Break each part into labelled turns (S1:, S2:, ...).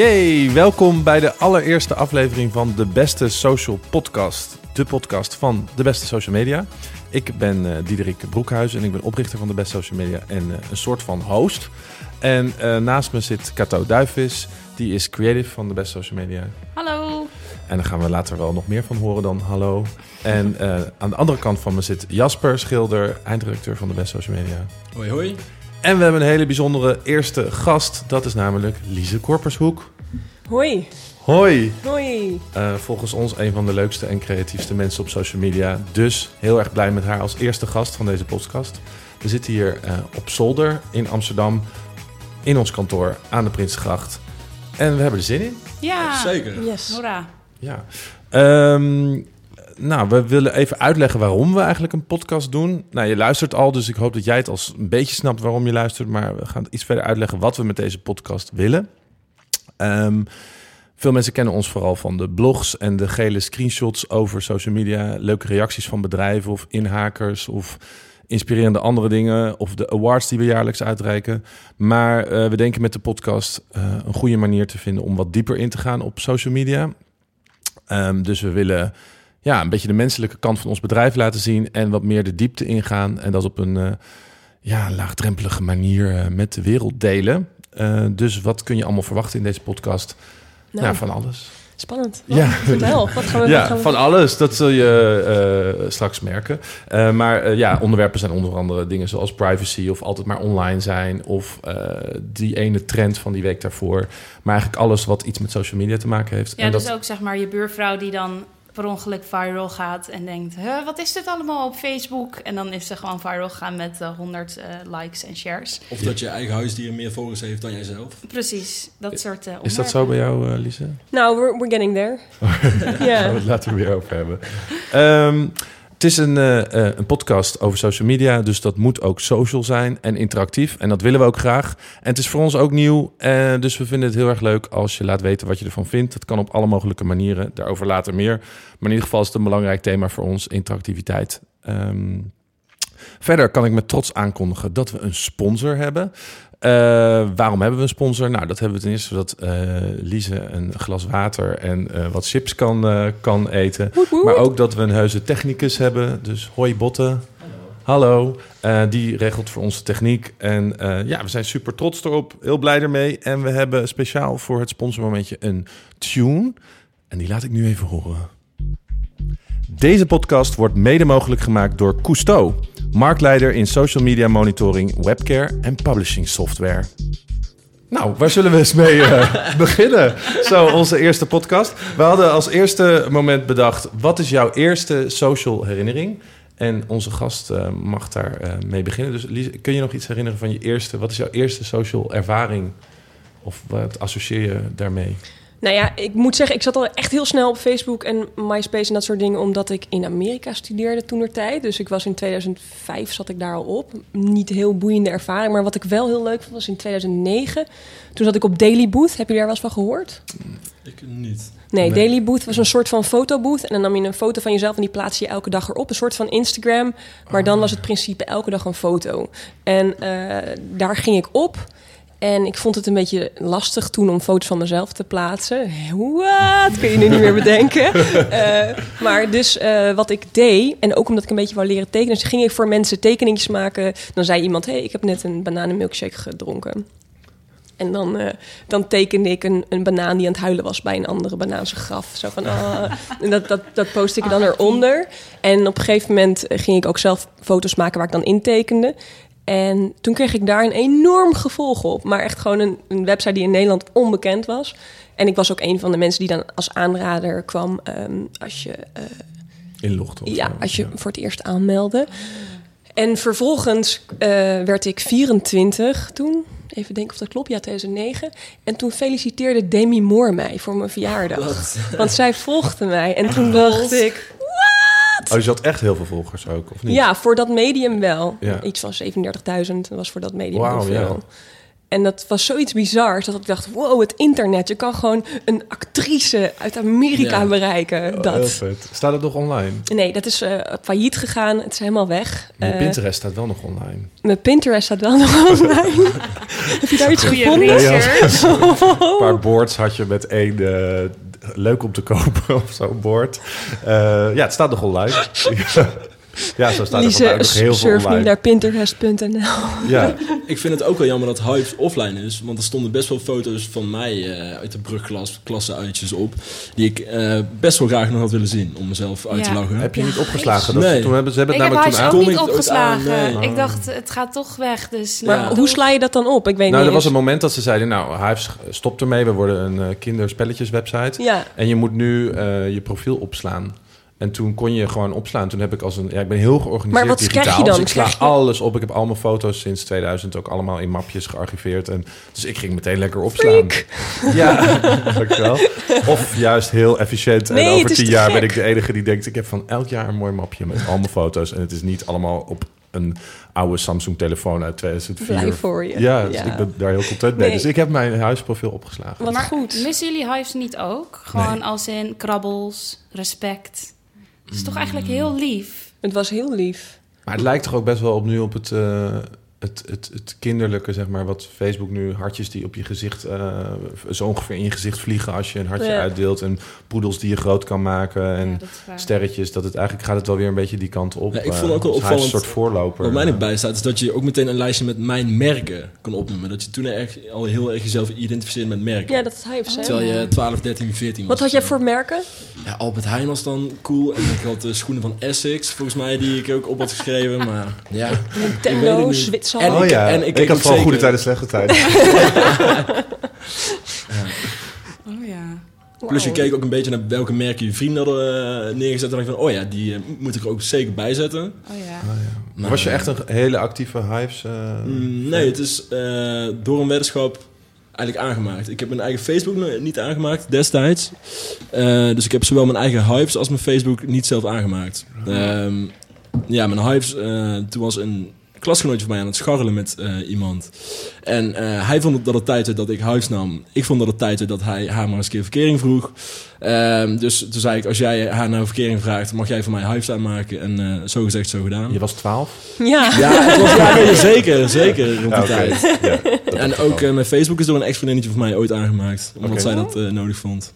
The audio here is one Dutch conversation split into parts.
S1: Yay, welkom bij de allereerste aflevering van de Beste Social Podcast. De podcast van de beste social media. Ik ben uh, Diederik Broekhuizen en ik ben oprichter van de Beste Social Media en uh, een soort van host. En uh, naast me zit Kato Duivis, die is creative van de Beste Social Media.
S2: Hallo.
S1: En daar gaan we later wel nog meer van horen dan hallo. En aan de andere kant van me zit Jasper Schilder, eindredacteur van de Beste Social Media.
S3: Hoi hoi.
S1: En we hebben een hele bijzondere eerste gast. Dat is namelijk Lise Korpershoek.
S4: Hoi.
S1: Hoi.
S4: Hoi.
S1: Uh, volgens ons een van de leukste en creatiefste mensen op social media. Dus heel erg blij met haar als eerste gast van deze podcast. We zitten hier uh, op zolder in Amsterdam. In ons kantoor aan de Prinsgracht. En we hebben er zin in.
S2: Ja,
S3: zeker.
S4: Yes.
S2: Hoera.
S1: Ja. Um, nou, we willen even uitleggen waarom we eigenlijk een podcast doen. Nou, je luistert al, dus ik hoop dat jij het als een beetje snapt waarom je luistert. Maar we gaan iets verder uitleggen wat we met deze podcast willen. Um, veel mensen kennen ons vooral van de blogs en de gele screenshots over social media. Leuke reacties van bedrijven of inhakers of inspirerende andere dingen. Of de awards die we jaarlijks uitreiken. Maar uh, we denken met de podcast uh, een goede manier te vinden om wat dieper in te gaan op social media. Um, dus we willen ja, een beetje de menselijke kant van ons bedrijf laten zien en wat meer de diepte ingaan. En dat op een uh, ja, laagdrempelige manier uh, met de wereld delen. Uh, dus wat kun je allemaal verwachten in deze podcast? Nou, ja, van alles.
S4: Spannend.
S1: Ja,
S4: vertel. Wat gaan we,
S1: ja
S4: wat gaan we...
S1: van alles. Dat zul je straks merken. maar ja, onderwerpen zijn onder andere dingen zoals privacy of altijd maar online zijn of die ene trend van die week daarvoor. Maar eigenlijk alles wat iets met social media te maken heeft.
S2: Ja,
S1: en
S2: dus
S1: dat...
S2: ook zeg maar je buurvrouw die dan per ongeluk viral gaat en denkt: huh, wat is dit allemaal op Facebook? En dan is ze gewoon viral gegaan met uh, 100 uh, likes en shares.
S3: Of dat je eigen huisdier meer volgers heeft dan jijzelf.
S2: Precies, dat soort. Uh,
S1: is dat zo bij jou, uh, Lise?
S4: Nou, we're, we're getting there.
S1: ja. Gaan we het later weer over hebben. Um, het is een, uh, een podcast over social media, dus dat moet ook social zijn en interactief. En dat willen we ook graag. En het is voor ons ook nieuw, uh, dus we vinden het heel erg leuk als je laat weten wat je ervan vindt. Dat kan op alle mogelijke manieren, daarover later meer. Maar in ieder geval is het een belangrijk thema voor ons, interactiviteit. Um, verder kan ik met trots aankondigen dat we een sponsor hebben. Uh, waarom hebben we een sponsor? Nou, dat hebben we ten eerste zodat uh, Lise een glas water en uh, wat chips kan, kan eten.
S4: Woed, woed.
S1: Maar ook dat we een heuse technicus hebben. Dus hoi Botten. Hallo. Hallo. die regelt voor onze techniek. En ja, we zijn super trots erop. Heel blij ermee. En we hebben speciaal voor het sponsormomentje een tune. En die laat ik nu even horen. Deze podcast wordt mede mogelijk gemaakt door Cousteau, marktleider in social media monitoring, webcare en publishing software. Nou, waar zullen we eens mee uh, beginnen? Zo, onze eerste podcast. We hadden als eerste moment bedacht: wat is jouw eerste social herinnering? En onze gast uh, mag daar uh, mee beginnen. Dus Lise, kun je nog iets herinneren van je eerste? Wat is jouw eerste social ervaring? Of wat associeer je daarmee?
S4: Nou ja, ik moet zeggen, ik zat al echt heel snel op Facebook en MySpace en dat soort dingen, omdat ik in Amerika studeerde toen er tijd. Dus ik was in 2005 zat ik daar al op. Niet heel boeiende ervaring, maar wat ik wel heel leuk vond was in 2009. Toen zat ik op Daily Booth. Heb je daar wel eens van gehoord?
S3: Ik niet.
S4: Nee, nee, Daily Booth was een soort van fotobooth. En dan nam je een foto van jezelf en die plaats je elke dag erop. Een soort van Instagram. Maar dan was het principe elke dag een foto. En uh, daar ging ik op. En ik vond het een beetje lastig toen om foto's van mezelf te plaatsen. Wat? Kun je nu niet meer bedenken. Uh, maar dus uh, wat ik deed, en ook omdat ik een beetje wou leren tekenen... dus ging ik voor mensen tekeningetjes maken. Dan zei iemand, hé, hey, ik heb net een bananenmilkshake gedronken. En dan, uh, dan tekende ik een, een banaan die aan het huilen was bij een andere banaanse graf. Zo van, ah. en dat, dat, dat post ik dan eronder. En op een gegeven moment ging ik ook zelf foto's maken waar ik dan intekende. En toen kreeg ik daar een enorm gevolg op. Maar echt gewoon een, een, website die in Nederland onbekend was. En ik was ook een van de mensen die dan als aanrader kwam um, als je... Uh,
S1: Inlogt
S4: Ja, zo. als je ja. voor het eerst aanmeldde. En vervolgens uh, werd ik 24 toen. Even denken of dat klopt. Ja, 2009. En toen feliciteerde Demi Moore mij voor mijn verjaardag.
S3: Wat?
S4: Want zij volgde mij. En toen dacht ik...
S1: Oh, je had echt heel veel volgers ook, of niet?
S4: Ja, voor dat medium wel.
S1: Ja.
S4: Iets van 37.000 was voor dat medium heel veel.
S1: ja.
S4: En dat was zoiets bizars dat ik dacht, wow, het internet. Je kan gewoon een actrice uit Amerika
S3: Ja.
S4: bereiken.
S1: Heel
S4: Dat.
S1: Staat het nog online?
S4: Nee, dat is eh, failliet gegaan. Het is helemaal weg.
S1: Mijn
S4: Eh,
S1: Pinterest staat wel nog online.
S4: mijn Pinterest staat wel nog online. Heb je daar iets
S2: Goeie
S4: gevonden?
S1: Een paar boards had je met één eh, leuk om te kopen of zo'n board. Eh, ja, het staat nog online. ja, zo staat er
S4: Lise,
S1: vandaag nog heel veel
S4: surf nu
S1: online.
S4: naar pinterest.nl.
S1: Ja,
S3: Ik vind het ook wel jammer dat Hypes offline is. Want er stonden best wel foto's van mij eh, uit de brugklas, klasseuitjes op. Die ik eh, best wel graag nog had willen zien om mezelf uit te lachen.
S1: heb je niet opgeslagen? Dat,
S3: Nee.
S1: Toen hebben, ze hebben
S2: Ik
S1: het
S2: heb
S1: namelijk
S2: huis
S1: toen
S2: ook
S1: aan...
S2: niet
S3: ik ooit
S2: opgeslagen.
S3: aan? Nee.
S2: Ik dacht, het gaat toch weg. Dus
S4: Maar
S2: nou,
S4: hoe sla je dat dan op? Ik weet
S1: Nou, er
S4: niet
S1: was
S4: eens.
S1: een moment dat ze zeiden... nou, Hives stopt ermee. We worden een eh, kinderspelletjeswebsite.
S4: Ja,
S1: En je moet nu eh, je profiel opslaan. En toen kon je gewoon opslaan. Toen heb ik als een... Ja, ik ben heel georganiseerd
S4: Maar wat
S1: digitaal.
S4: krijg je dan?
S1: Dus ik sla
S4: je-
S1: alles op. Ik heb al mijn foto's sinds 2000 ook allemaal in mapjes gearchiveerd. En, dus ik ging meteen lekker opslaan. Ja, dankjewel. Of juist heel efficiënt.
S4: Nee,
S1: en over tien jaar
S4: gek.
S1: ben ik de enige die denkt... ik heb van elk jaar een mooi mapje met al mijn foto's. En het is niet allemaal op een oude Samsung-telefoon uit 2004.
S4: blij voor je.
S1: Ja, dus ik ben daar heel content mee.
S4: Nee.
S1: Dus ik heb mijn huisprofiel opgeslagen.
S4: Wat
S2: maar
S4: goed.
S2: missen jullie hives niet ook? Gewoon
S1: Nee.
S2: als in krabbels, respect. Het is toch eigenlijk heel lief.
S4: Het was heel lief.
S1: Maar het lijkt toch ook best wel op nu op het, eh, het, het, het kinderlijke, zeg maar, wat Facebook nu hartjes die op je gezicht, eh, zo ongeveer in je gezicht vliegen als je een hartje
S4: Ja.
S1: uitdeelt. En poedels die je groot kan maken en
S2: Ja, dat
S1: sterretjes. Dat het eigenlijk gaat het wel weer een beetje die kant op.
S3: Ja, ik
S1: eh,
S3: vond ook wel
S1: dus
S3: opvallend-
S1: een soort voorloper.
S3: Wat mij niet bij staat, is dat je ook meteen een lijstje met mijn merken kan opnoemen. Dat je toen echt al heel erg jezelf identificeerde met merken.
S4: Ja, dat is hype, hè?
S3: Terwijl je 12, 13, 14 was.
S4: Wat had jij voor merken?
S3: Ja, Albert Heijn was dan cool. En ik had de schoenen van Essex, volgens mij, die ik ook op had geschreven. Maar ja,
S4: Nintendo,
S3: niet. En
S1: oh
S3: ik-
S1: ja,
S3: en ik
S1: ik, had vooral goede
S3: zeker-
S1: tijden, slechte tijden.
S2: Oh ja.
S3: plus je keek ook een beetje naar welke merken je vrienden hadden eh, neergezet. En dan dacht ik van, oh ja, die eh, moet ik er ook zeker bij zetten.
S2: Oh ja.
S3: Maar,
S1: Was je echt een hele actieve Hives? eh,
S3: Mm, Nee, het is eh, door een weddenschap eigenlijk aangemaakt. Ik heb mijn eigen Facebook nog niet aangemaakt destijds. Eh, dus ik heb zowel mijn eigen Hives als mijn Facebook niet zelf aangemaakt. Ehm, ja, mijn Hives, eh, toen was een klasgenootje van mij aan het scharrelen met eh, iemand. En eh, hij vond dat het tijd werd dat ik Hives nam. Ik vond dat het tijd werd dat hij haar maar eens een keer verkering vroeg. Ehm, dus toen zei ik, als jij haar naar verkering vraagt, mag jij voor mij Hives aanmaken. En eh, zo gezegd, zo gedaan.
S1: Je was 12?
S4: Ja.
S3: Ja, het was, ja nee, zeker, zeker rond die
S1: Ja, oké.
S3: tijd.
S1: Ja,
S3: En ook mijn Facebook is door een ex-vriendinnetje van mij ooit aangemaakt. Omdat zij dat nodig vond.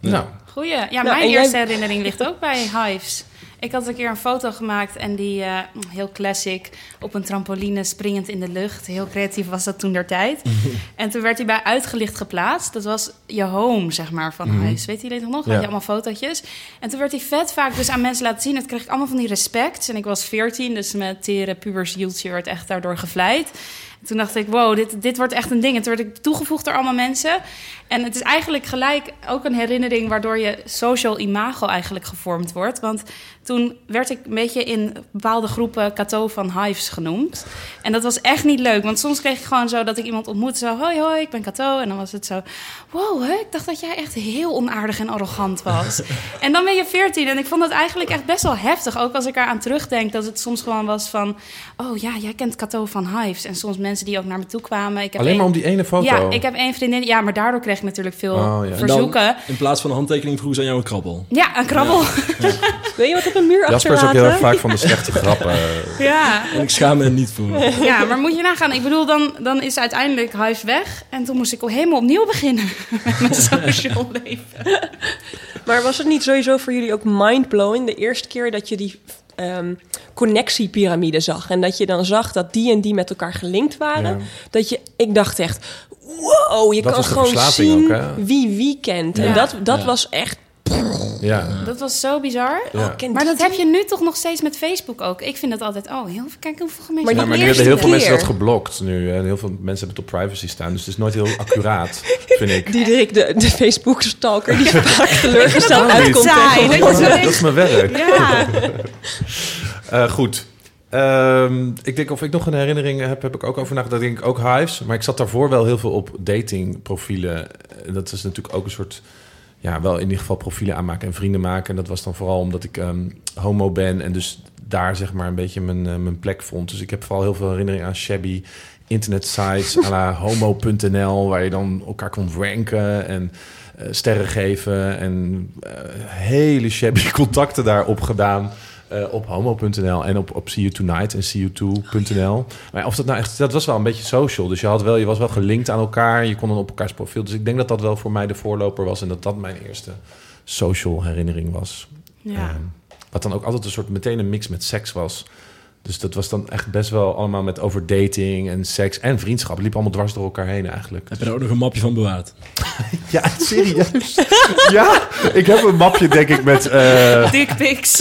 S3: Ja.
S1: Nou,
S2: Goeie. Ja,
S4: Nou,
S2: mijn
S4: jij-
S2: eerste herinnering ligt ook bij hives. Ik had een keer een foto gemaakt en die, eh, heel classic, op een trampoline springend in de lucht. Heel creatief was dat toen der tijd. en toen werd hij bij Uitgelicht geplaatst. Dat was je home, zeg maar, van
S1: Mhm.
S2: huis. Weet jullie dat nog?
S1: Ja.
S2: Had je allemaal fotootjes. En toen werd hij vet vaak dus aan mensen laten zien. Het kreeg ik allemaal van die respect. En ik was 14, dus met tere puberszieltje werd echt daardoor gevleid. En toen dacht ik, wow, dit, dit wordt echt een ding. En toen werd ik toegevoegd door allemaal mensen. En het is eigenlijk gelijk ook een herinnering... waardoor je social imago eigenlijk gevormd wordt. Want toen werd ik een beetje in bepaalde groepen Cato van Hives genoemd. En dat was echt niet leuk. Want soms kreeg ik gewoon zo dat ik iemand ontmoette. Zo, hoi, hoi, ik ben Cato. En dan was het zo, wow, hè, ik dacht dat jij echt heel onaardig en arrogant was. en dan ben je 14. En ik vond dat eigenlijk echt best wel heftig. Ook als ik eraan terugdenk dat het soms gewoon was van... oh ja, jij kent Cato van Hives. En soms mensen die ook naar me toe kwamen. Ik heb
S1: alleen
S2: één-
S1: maar om die ene foto.
S2: Ja, ik heb één vriendin. Ja, maar daardoor kreeg ik natuurlijk veel
S1: Oh, ja. Dan-
S2: verzoeken.
S3: In plaats van een handtekening vroeg ze aan jou een krabbel.
S2: Ja, een krabbel.
S4: Wil je wat op een muur
S1: Jasper is ook
S4: achterlaten?
S1: heel erg vaak van de slechte grappen.
S2: Ja.
S3: En ik schaam me er niet voor.
S2: ja, maar moet je nagaan. Ik bedoel, dan, dan is uiteindelijk huis weg. En toen moest ik helemaal opnieuw beginnen met mijn social leven.
S4: Maar was het niet sowieso voor jullie ook mindblowing de eerste keer dat je die ehm, connectiepyramide zag en dat je dan zag dat die en die met elkaar gelinkt waren?
S1: Ja.
S4: Dat je, ik dacht echt, wow, je
S1: Dat
S4: kan gewoon zien
S1: ook,
S4: wie wie kent.
S2: Ja.
S4: En dat, dat
S3: Ja.
S4: was echt.
S1: Ja.
S2: Dat was zo bizar.
S1: Ja.
S4: Oh,
S2: Maar dat heb je nu toch nog steeds met Facebook ook. Ik vind dat altijd, oh, heel, kijk hoeveel mensen...
S4: Maar
S1: Ja, maar nu hebben heel veel mensen dat geblokt nu. En heel veel mensen hebben het op privacy staan. Dus het is nooit heel accuraat, vind ik.
S4: Diederik, de, de Facebook-stalker, die vaak teleurgesteld uitkomt.
S2: dat
S1: is mijn werk.
S2: Ja,
S1: Eh, goed. Ehm, ik denk of ik nog een herinnering heb, heb ik ook over nagedacht. Denk ik ook Hives. Maar ik zat daarvoor wel heel veel op datingprofielen. En dat is natuurlijk ook een soort... Ja, wel in ieder geval profielen aanmaken en vrienden maken. En dat was dan vooral omdat ik ehm, homo ben. En dus daar zeg maar een beetje mijn, eh, mijn plek vond. Dus ik heb vooral heel veel herinneringen aan Shabby. internetsites à la homo.nl... waar je dan elkaar kon ranken en eh, sterren geven... en eh, hele shabby contacten daarop gedaan... eh, op homo.nl en op, op See You Tonight en see2.nl. Maar of dat nou echt, dat was wel een beetje social. Dus je, had wel, je was wel gelinkt aan elkaar. Je kon dan op elkaars profiel. Dus ik denk dat dat wel voor mij de voorloper was. En dat dat mijn eerste social herinnering was.
S2: Ja.
S1: Ehm, wat dan ook altijd een soort meteen een mix met seks was. Dus dat was dan echt best wel allemaal met over dating en seks en vriendschap. Het liep allemaal dwars door elkaar heen eigenlijk.
S3: Heb je daar ook nog een mapje van bewaard?
S1: Ja, serieus? ja, ik heb een mapje denk ik met... eh,
S2: Dickpics.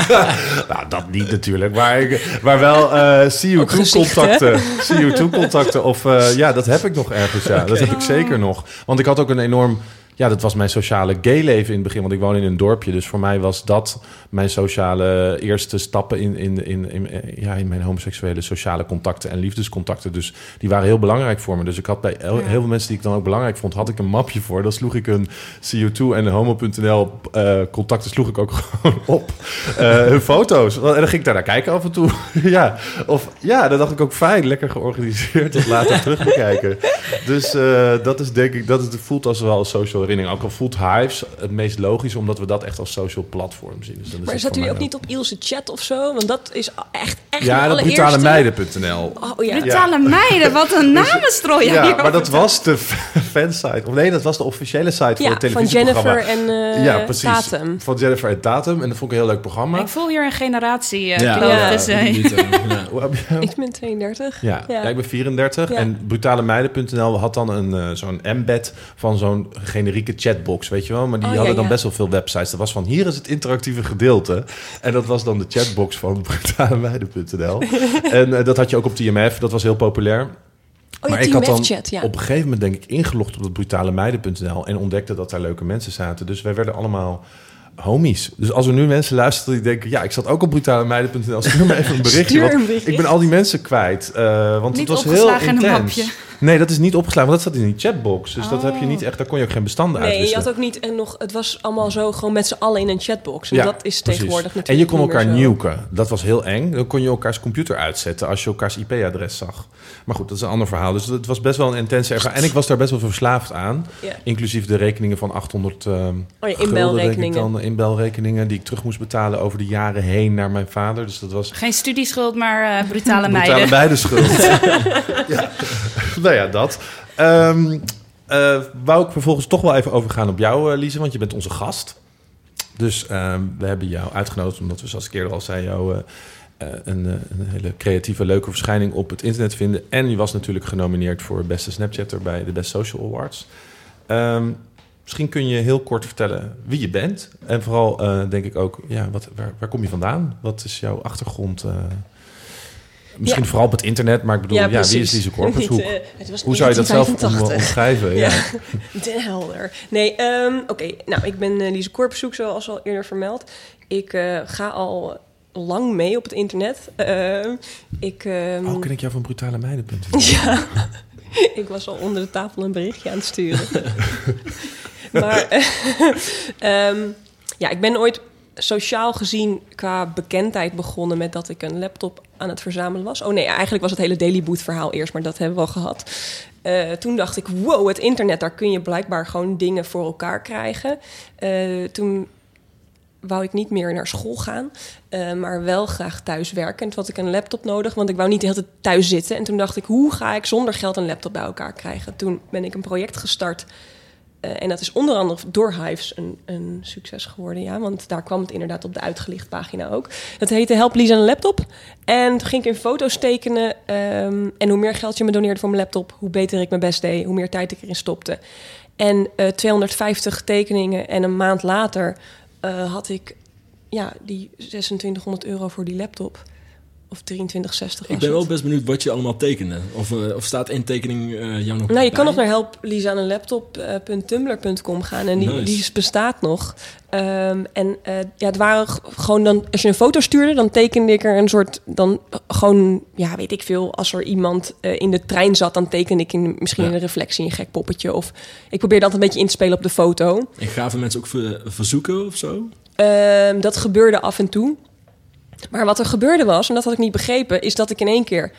S1: nou, dat niet natuurlijk. Maar, ik, maar wel eh
S4: Ook gezichten.
S1: CO2-contacten. CO2-contacten. Of eh, ja, dat heb ik nog ergens. Ja, dat heb ik zeker nog. Want ik had ook een enorm... Ja, dat was mijn sociale gay-leven in het begin. Want ik woon in een dorpje. Dus voor mij was dat mijn sociale eerste stappen in, in, in, in, ja, in mijn homoseksuele sociale contacten en liefdescontacten. Dus die waren heel belangrijk voor me. Dus ik had bij heel, veel mensen die ik dan ook belangrijk vond, had ik een mapje voor. Dan sloeg ik een CO2 en homo.nl eh, contacten sloeg ik ook gewoon op. Eh, hun foto's. En dan ging ik daar naar kijken af en toe. ja. Of ja, dat dacht ik ook fijn. Lekker georganiseerd. Dat later terug bekijken. Dus eh, dat is denk ik, dat is, het voelt als wel een social herinnering. Ook al voelt Hives het meest logisch, omdat we dat echt als social platform zien. Dus dan is
S4: Maar
S1: voor
S4: jullie ook niet op Ilse Chat of zo? Want dat is echt, echt
S1: Ja,
S4: de
S1: dat brutalemeiden.nl.
S4: Oh ja.
S2: Brutale meiden, wat een namenstrooi.
S1: Ja, maar dat was de fansite. Of nee, dat was de officiële site voor
S4: Ja,
S1: het
S4: van
S1: televisieprogramma.
S4: Jennifer en eh
S1: ja, precies.
S4: Tatum.
S1: Van Jennifer en Tatum. En dat vond ik een heel leuk programma.
S2: Ik voel hier een generatie uh,
S3: Ja. Niet, eh?
S4: Ik ben 32.
S1: Ja,
S4: Ja.
S1: ja. ik ben 34.
S4: Ja.
S1: En brutalemeiden.nl had dan een eh, zo'n embed van zo'n generieke chatbox, weet je wel. Maar die
S4: Oh, ja,
S1: hadden dan
S4: ja.
S1: best wel veel websites. Dat was van, hier is het interactieve gedeelte. En dat was dan de chatbox van brutalemeiden.nl. en eh, dat had je ook op TMF. Dat was heel populair.
S4: Oh
S1: maar ik had dan
S4: ja.
S1: op een gegeven moment denk ik ingelogd op dat brutalemeiden.nl en ontdekte dat daar leuke mensen zaten. Dus wij werden allemaal homies. Dus als er nu mensen luisteren die denken, ja, ik zat ook op brutalemeiden.nl, stuur me even een berichtje.
S4: Een.
S1: Ik ben al die mensen kwijt. eh, want
S2: Niet
S1: het was heel
S2: opgeslagen in een
S1: intens. Nee, dat is niet opgeslagen, want dat zat in die chatbox. Dus dat heb je niet echt, daar kon je ook geen bestanden
S4: Nee, je had ook niet en nog. Het was allemaal zo gewoon met z'n allen in een chatbox. En
S1: Ja,
S4: dat is
S1: precies.
S4: tegenwoordig natuurlijk.
S1: En je kon elkaar nuken. Dat was heel eng. Dan kon je elkaars computer uitzetten als je elkaars IP-adres zag. Maar goed, dat is een ander verhaal. Dus het was best wel een intense ervaring. En ik was daar best wel verslaafd aan.
S4: Ja.
S1: Inclusief de rekeningen van 800 ehm
S4: Oh ja,
S1: gulden, denk ik
S4: inbelrekeningen.
S1: dan. Inbelrekeningen die ik terug moest betalen over de jaren heen naar mijn vader. Dus dat was
S2: Geen studieschuld, maar eh, brutale
S1: brutale
S2: meiden.
S1: bijdeschuld. ja. Nou ja, dat. Ehm eh, wou ik vervolgens toch wel even overgaan op jou, eh, Lise, want je bent onze gast. Dus ehm, we hebben jou uitgenodigd omdat we, zoals ik eerder al zei, jou eh, een, een hele creatieve, leuke verschijning op het internet vinden. En je was natuurlijk genomineerd voor beste Snapchatter bij de Best Social Awards. Ehm, misschien kun je heel kort vertellen wie je bent. En vooral denk ik ook, ja, wat, waar, waar kom je vandaan? Wat is jouw achtergrond? Eh, misschien
S4: Ja.
S1: vooral op het internet, maar ik bedoel, ja, wie is. Lise
S4: eh, het was
S1: hoe zou je dat zelf
S4: 1985.
S1: omschrijven? Ja.
S4: Den helder. Nee, ehm, oké. Nou, ik ben eh, Lise zoals al eerder vermeld. Ik eh, ga al lang mee op het internet. Ehm, ik, ehm,
S1: Oh, ken ik jou van brutale meiden?
S4: ja, ik was al onder de tafel een berichtje aan het sturen. maar eh, ja, ik ben ooit sociaal gezien qua bekendheid begonnen met dat ik een laptop aan het verzamelen was. Oh nee, eigenlijk was het hele Daily Boot verhaal eerst, maar dat hebben we al gehad. Eh, toen dacht ik, wow, het internet, daar kun je blijkbaar gewoon dingen voor elkaar krijgen. Eh, toen wou ik niet meer naar school gaan, eh, maar wel graag thuis werken. En toen had ik een laptop nodig, want ik wou niet de hele tijd thuis zitten. En toen dacht ik, hoe ga ik zonder geld een laptop bij elkaar krijgen? Toen ben ik een project gestart. Eh, en dat is onder andere door Hives een, een succes geworden, ja. Want daar kwam het inderdaad op de uitgelicht pagina ook. Dat heette Help Lisa een laptop. En toen ging ik in foto's tekenen. ehm, en hoe meer geld je me doneerde voor mijn laptop, hoe beter ik mijn best deed, hoe meer tijd ik erin stopte. En eh 250 tekeningen en een maand later eh, had ik ja, die 2600 euro voor die laptop. Of 2360 was
S3: Ik ben wel best benieuwd wat je allemaal tekende. Of, eh, of staat één tekening eh jou nog
S4: Nou, je kan nog naar helplisa.tumblr.com gaan en die,
S3: Nice.
S4: die bestaat nog. Ehm, en eh, ja, het waren gewoon dan, als je een foto stuurde, dan tekende ik er een soort, dan gewoon, ja, weet ik veel, als er iemand eh, in de trein zat, dan tekende ik in, misschien
S3: Ja.
S4: een reflectie, een gek poppetje. Of ik probeerde altijd een beetje in te spelen op de foto.
S3: En gaven mensen ook ver- verzoeken of zo?
S4: Ehm, dat gebeurde af en toe. Maar wat er gebeurde was, en dat had ik niet begrepen, is dat ik in één keer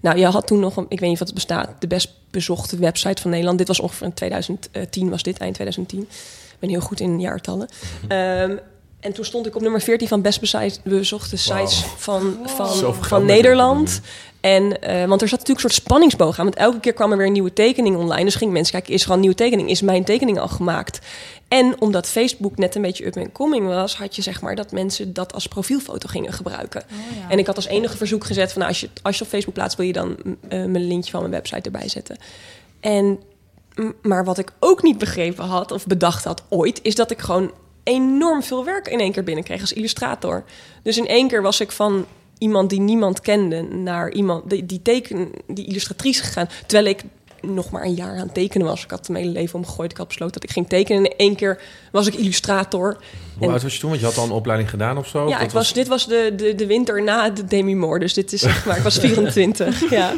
S4: Nou, je had toen nog, een, ik weet niet wat het bestaat, de best bezochte website van Nederland. Dit was ongeveer in 2010, was dit eind 2010. Ik ben heel goed in jaartallen. Ehm, en toen stond ik op nummer 14 van best bezochte sites van, van, van Nederland. En, eh, want er zat natuurlijk een soort spanningsboog aan. Want elke keer kwam er weer een nieuwe tekening online. Dus gingen mensen kijken, is er al een nieuwe tekening? Is mijn tekening al gemaakt? En omdat Facebook net een beetje up and coming was... had je zeg maar dat mensen dat als profielfoto gingen gebruiken. En ik had als enige verzoek gezet van... Nou, als, je, als je op Facebook plaatst, wil je dan mm, eh, mijn linkje van mijn website erbij zetten. En, maar wat ik ook niet begrepen had of bedacht had ooit... is dat ik gewoon enorm veel werk in één keer binnenkreeg als illustrator. Dus in één keer was ik van iemand die niemand kende... naar iemand die, die, teken, die illustratrice gegaan. Terwijl ik nog maar een jaar aan het tekenen was. Ik had mijn hele leven omgegooid. Ik had besloten dat ik ging tekenen. En in één keer was ik illustrator.
S1: Hoe
S4: En-
S1: oud was je toen? Want je had al een opleiding gedaan of zo?
S4: ja, ik was, dit was de, de, de winter na de Demi-Moore. Dus dit is zeg maar, ik was 24. ja.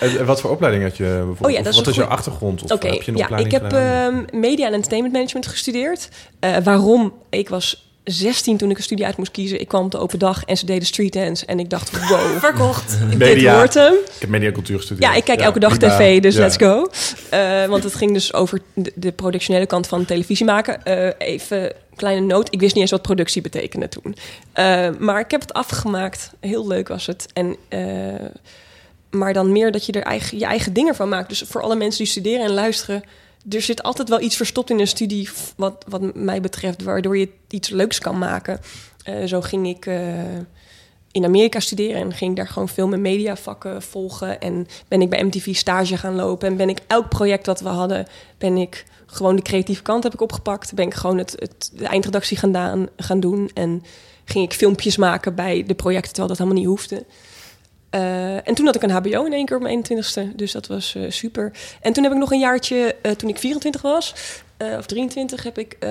S1: En, wat voor opleiding had je bijvoorbeeld?
S4: Oh ja, dat is
S1: wat is jouw
S4: goed-
S1: achtergrond? Of
S4: Oké,
S1: heb je een
S4: ja,
S1: opleiding
S4: ik heb ehm, media en entertainment management gestudeerd. Eh, waarom? Ik was 16 toen ik een studie uit moest kiezen. Ik kwam op de open dag en ze deden street dance. En ik dacht, wow,
S2: Verkocht.
S4: dit
S1: Media.
S4: wordt hem.
S1: Ik heb mediacultuur gestudeerd.
S4: Ja, ik kijk elke dag
S1: prima.
S4: tv, dus
S1: Ja.
S4: let's go. Eh, want het ging dus over de, de productionele kant van televisie maken. Eh, even kleine noot, ik wist niet eens wat productie betekende toen. Eh, maar ik heb het afgemaakt. Heel leuk was het. En, eh, maar dan meer dat je er eigen, je eigen dingen van maakt. Dus voor alle mensen die studeren en luisteren... er zit altijd wel iets verstopt in een studie... wat, wat mij betreft, waardoor je iets leuks kan maken. Eh, zo ging ik... eh, in Amerika studeren en ging daar gewoon film- en mediavakken volgen. En ben ik bij MTV stage gaan lopen. En ben ik elk project dat we hadden, ben ik gewoon de creatieve kant heb ik opgepakt. Ben ik gewoon het, het, de eindredactie gaan, gaan doen. En ging ik filmpjes maken bij de projecten, terwijl dat helemaal niet hoefde. Eh, en toen had ik een HBO in één keer op mijn 21ste. Dus dat was eh, super. En toen heb ik nog een jaartje, eh, toen ik 24 was, of 23, heb ik eh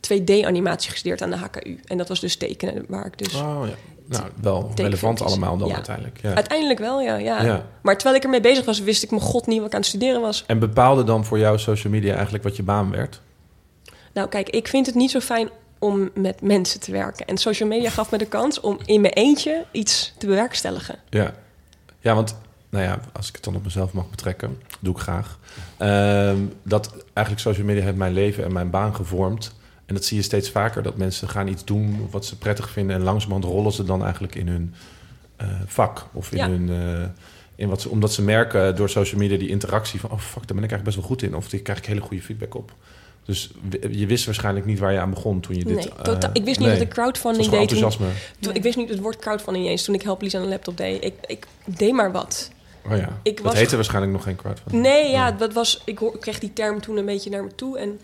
S4: 2D-animatie gestudeerd aan de HKU. En dat was dus tekenen, waar ik dus
S1: Oh ja. Nou, wel relevant allemaal dan
S4: Ja.
S1: uiteindelijk. Ja.
S4: Uiteindelijk wel, ja, ja.
S1: Ja.
S4: Maar terwijl ik ermee bezig was, wist ik mijn god niet wat ik aan het studeren was.
S1: En bepaalde dan voor jou social media eigenlijk wat je baan werd?
S4: Nou, kijk, ik vind het niet zo fijn om met mensen te werken. En social media gaf me de kans om in mijn eentje iets te bewerkstelligen.
S1: Ja. Ja, want nou ja, als ik het dan op mezelf mag betrekken, doe ik graag. Ehm, dat eigenlijk social media heeft mijn leven en mijn baan gevormd. En dat zie je steeds vaker, dat mensen gaan iets doen wat ze prettig vinden... en langzamerhand rollen ze dan eigenlijk in hun eh, vak of in
S4: Ja.
S1: hun... eh, in wat ze, omdat ze merken door social media die interactie van... oh fuck, daar ben ik eigenlijk best wel goed in. Of die krijg ik hele goede feedback op. Dus je wist waarschijnlijk niet waar je aan begon toen je dit...
S4: nee,
S1: eh,
S4: totaal. Ik wist niet
S1: nee.
S4: dat ik crowdfunding deed.
S1: Enthousiasme.
S4: toen- ik wist niet het woord crowdfunding niet eens toen ik Help Lies aan de laptop deed. Ik, ik deed maar wat.
S1: Oh ja,
S4: Ik
S1: dat
S4: was-
S1: heette waarschijnlijk nog geen crowdfunding.
S4: Nee, ja, dat was, ik, hoor, ik kreeg die term toen een beetje naar me toe. En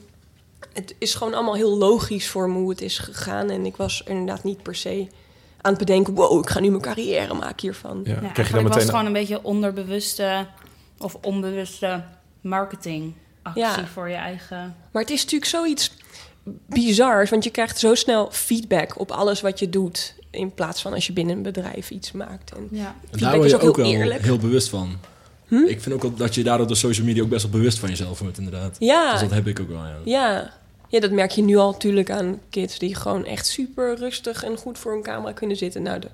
S4: het is gewoon allemaal heel logisch voor me hoe het is gegaan. En ik was inderdaad niet per se aan het bedenken... wow, ik ga nu mijn carrière maken hiervan.
S1: Ja. Je dan
S2: was gewoon een beetje onderbewuste of onbewuste marketingactie
S4: Ja.
S2: voor je eigen...
S4: Maar het is natuurlijk zoiets bizars, want je krijgt zo snel feedback op alles wat je doet. In plaats van als je binnen een bedrijf iets maakt. En
S2: Ja.
S3: En
S4: feedback
S3: daar word
S4: is
S3: je
S4: ook
S3: ook
S4: heel
S3: wel
S4: eerlijk.
S3: heel bewust van.
S4: Hm?
S3: Ik vind ook wel dat je daardoor door social media ook best wel bewust van jezelf wordt, inderdaad.
S4: Ja,
S3: Dus dat heb ik ook wel, ja.
S4: ja. ja, dat merk je nu al natuurlijk aan kids die gewoon echt super rustig en goed voor een camera kunnen zitten. Nou, dat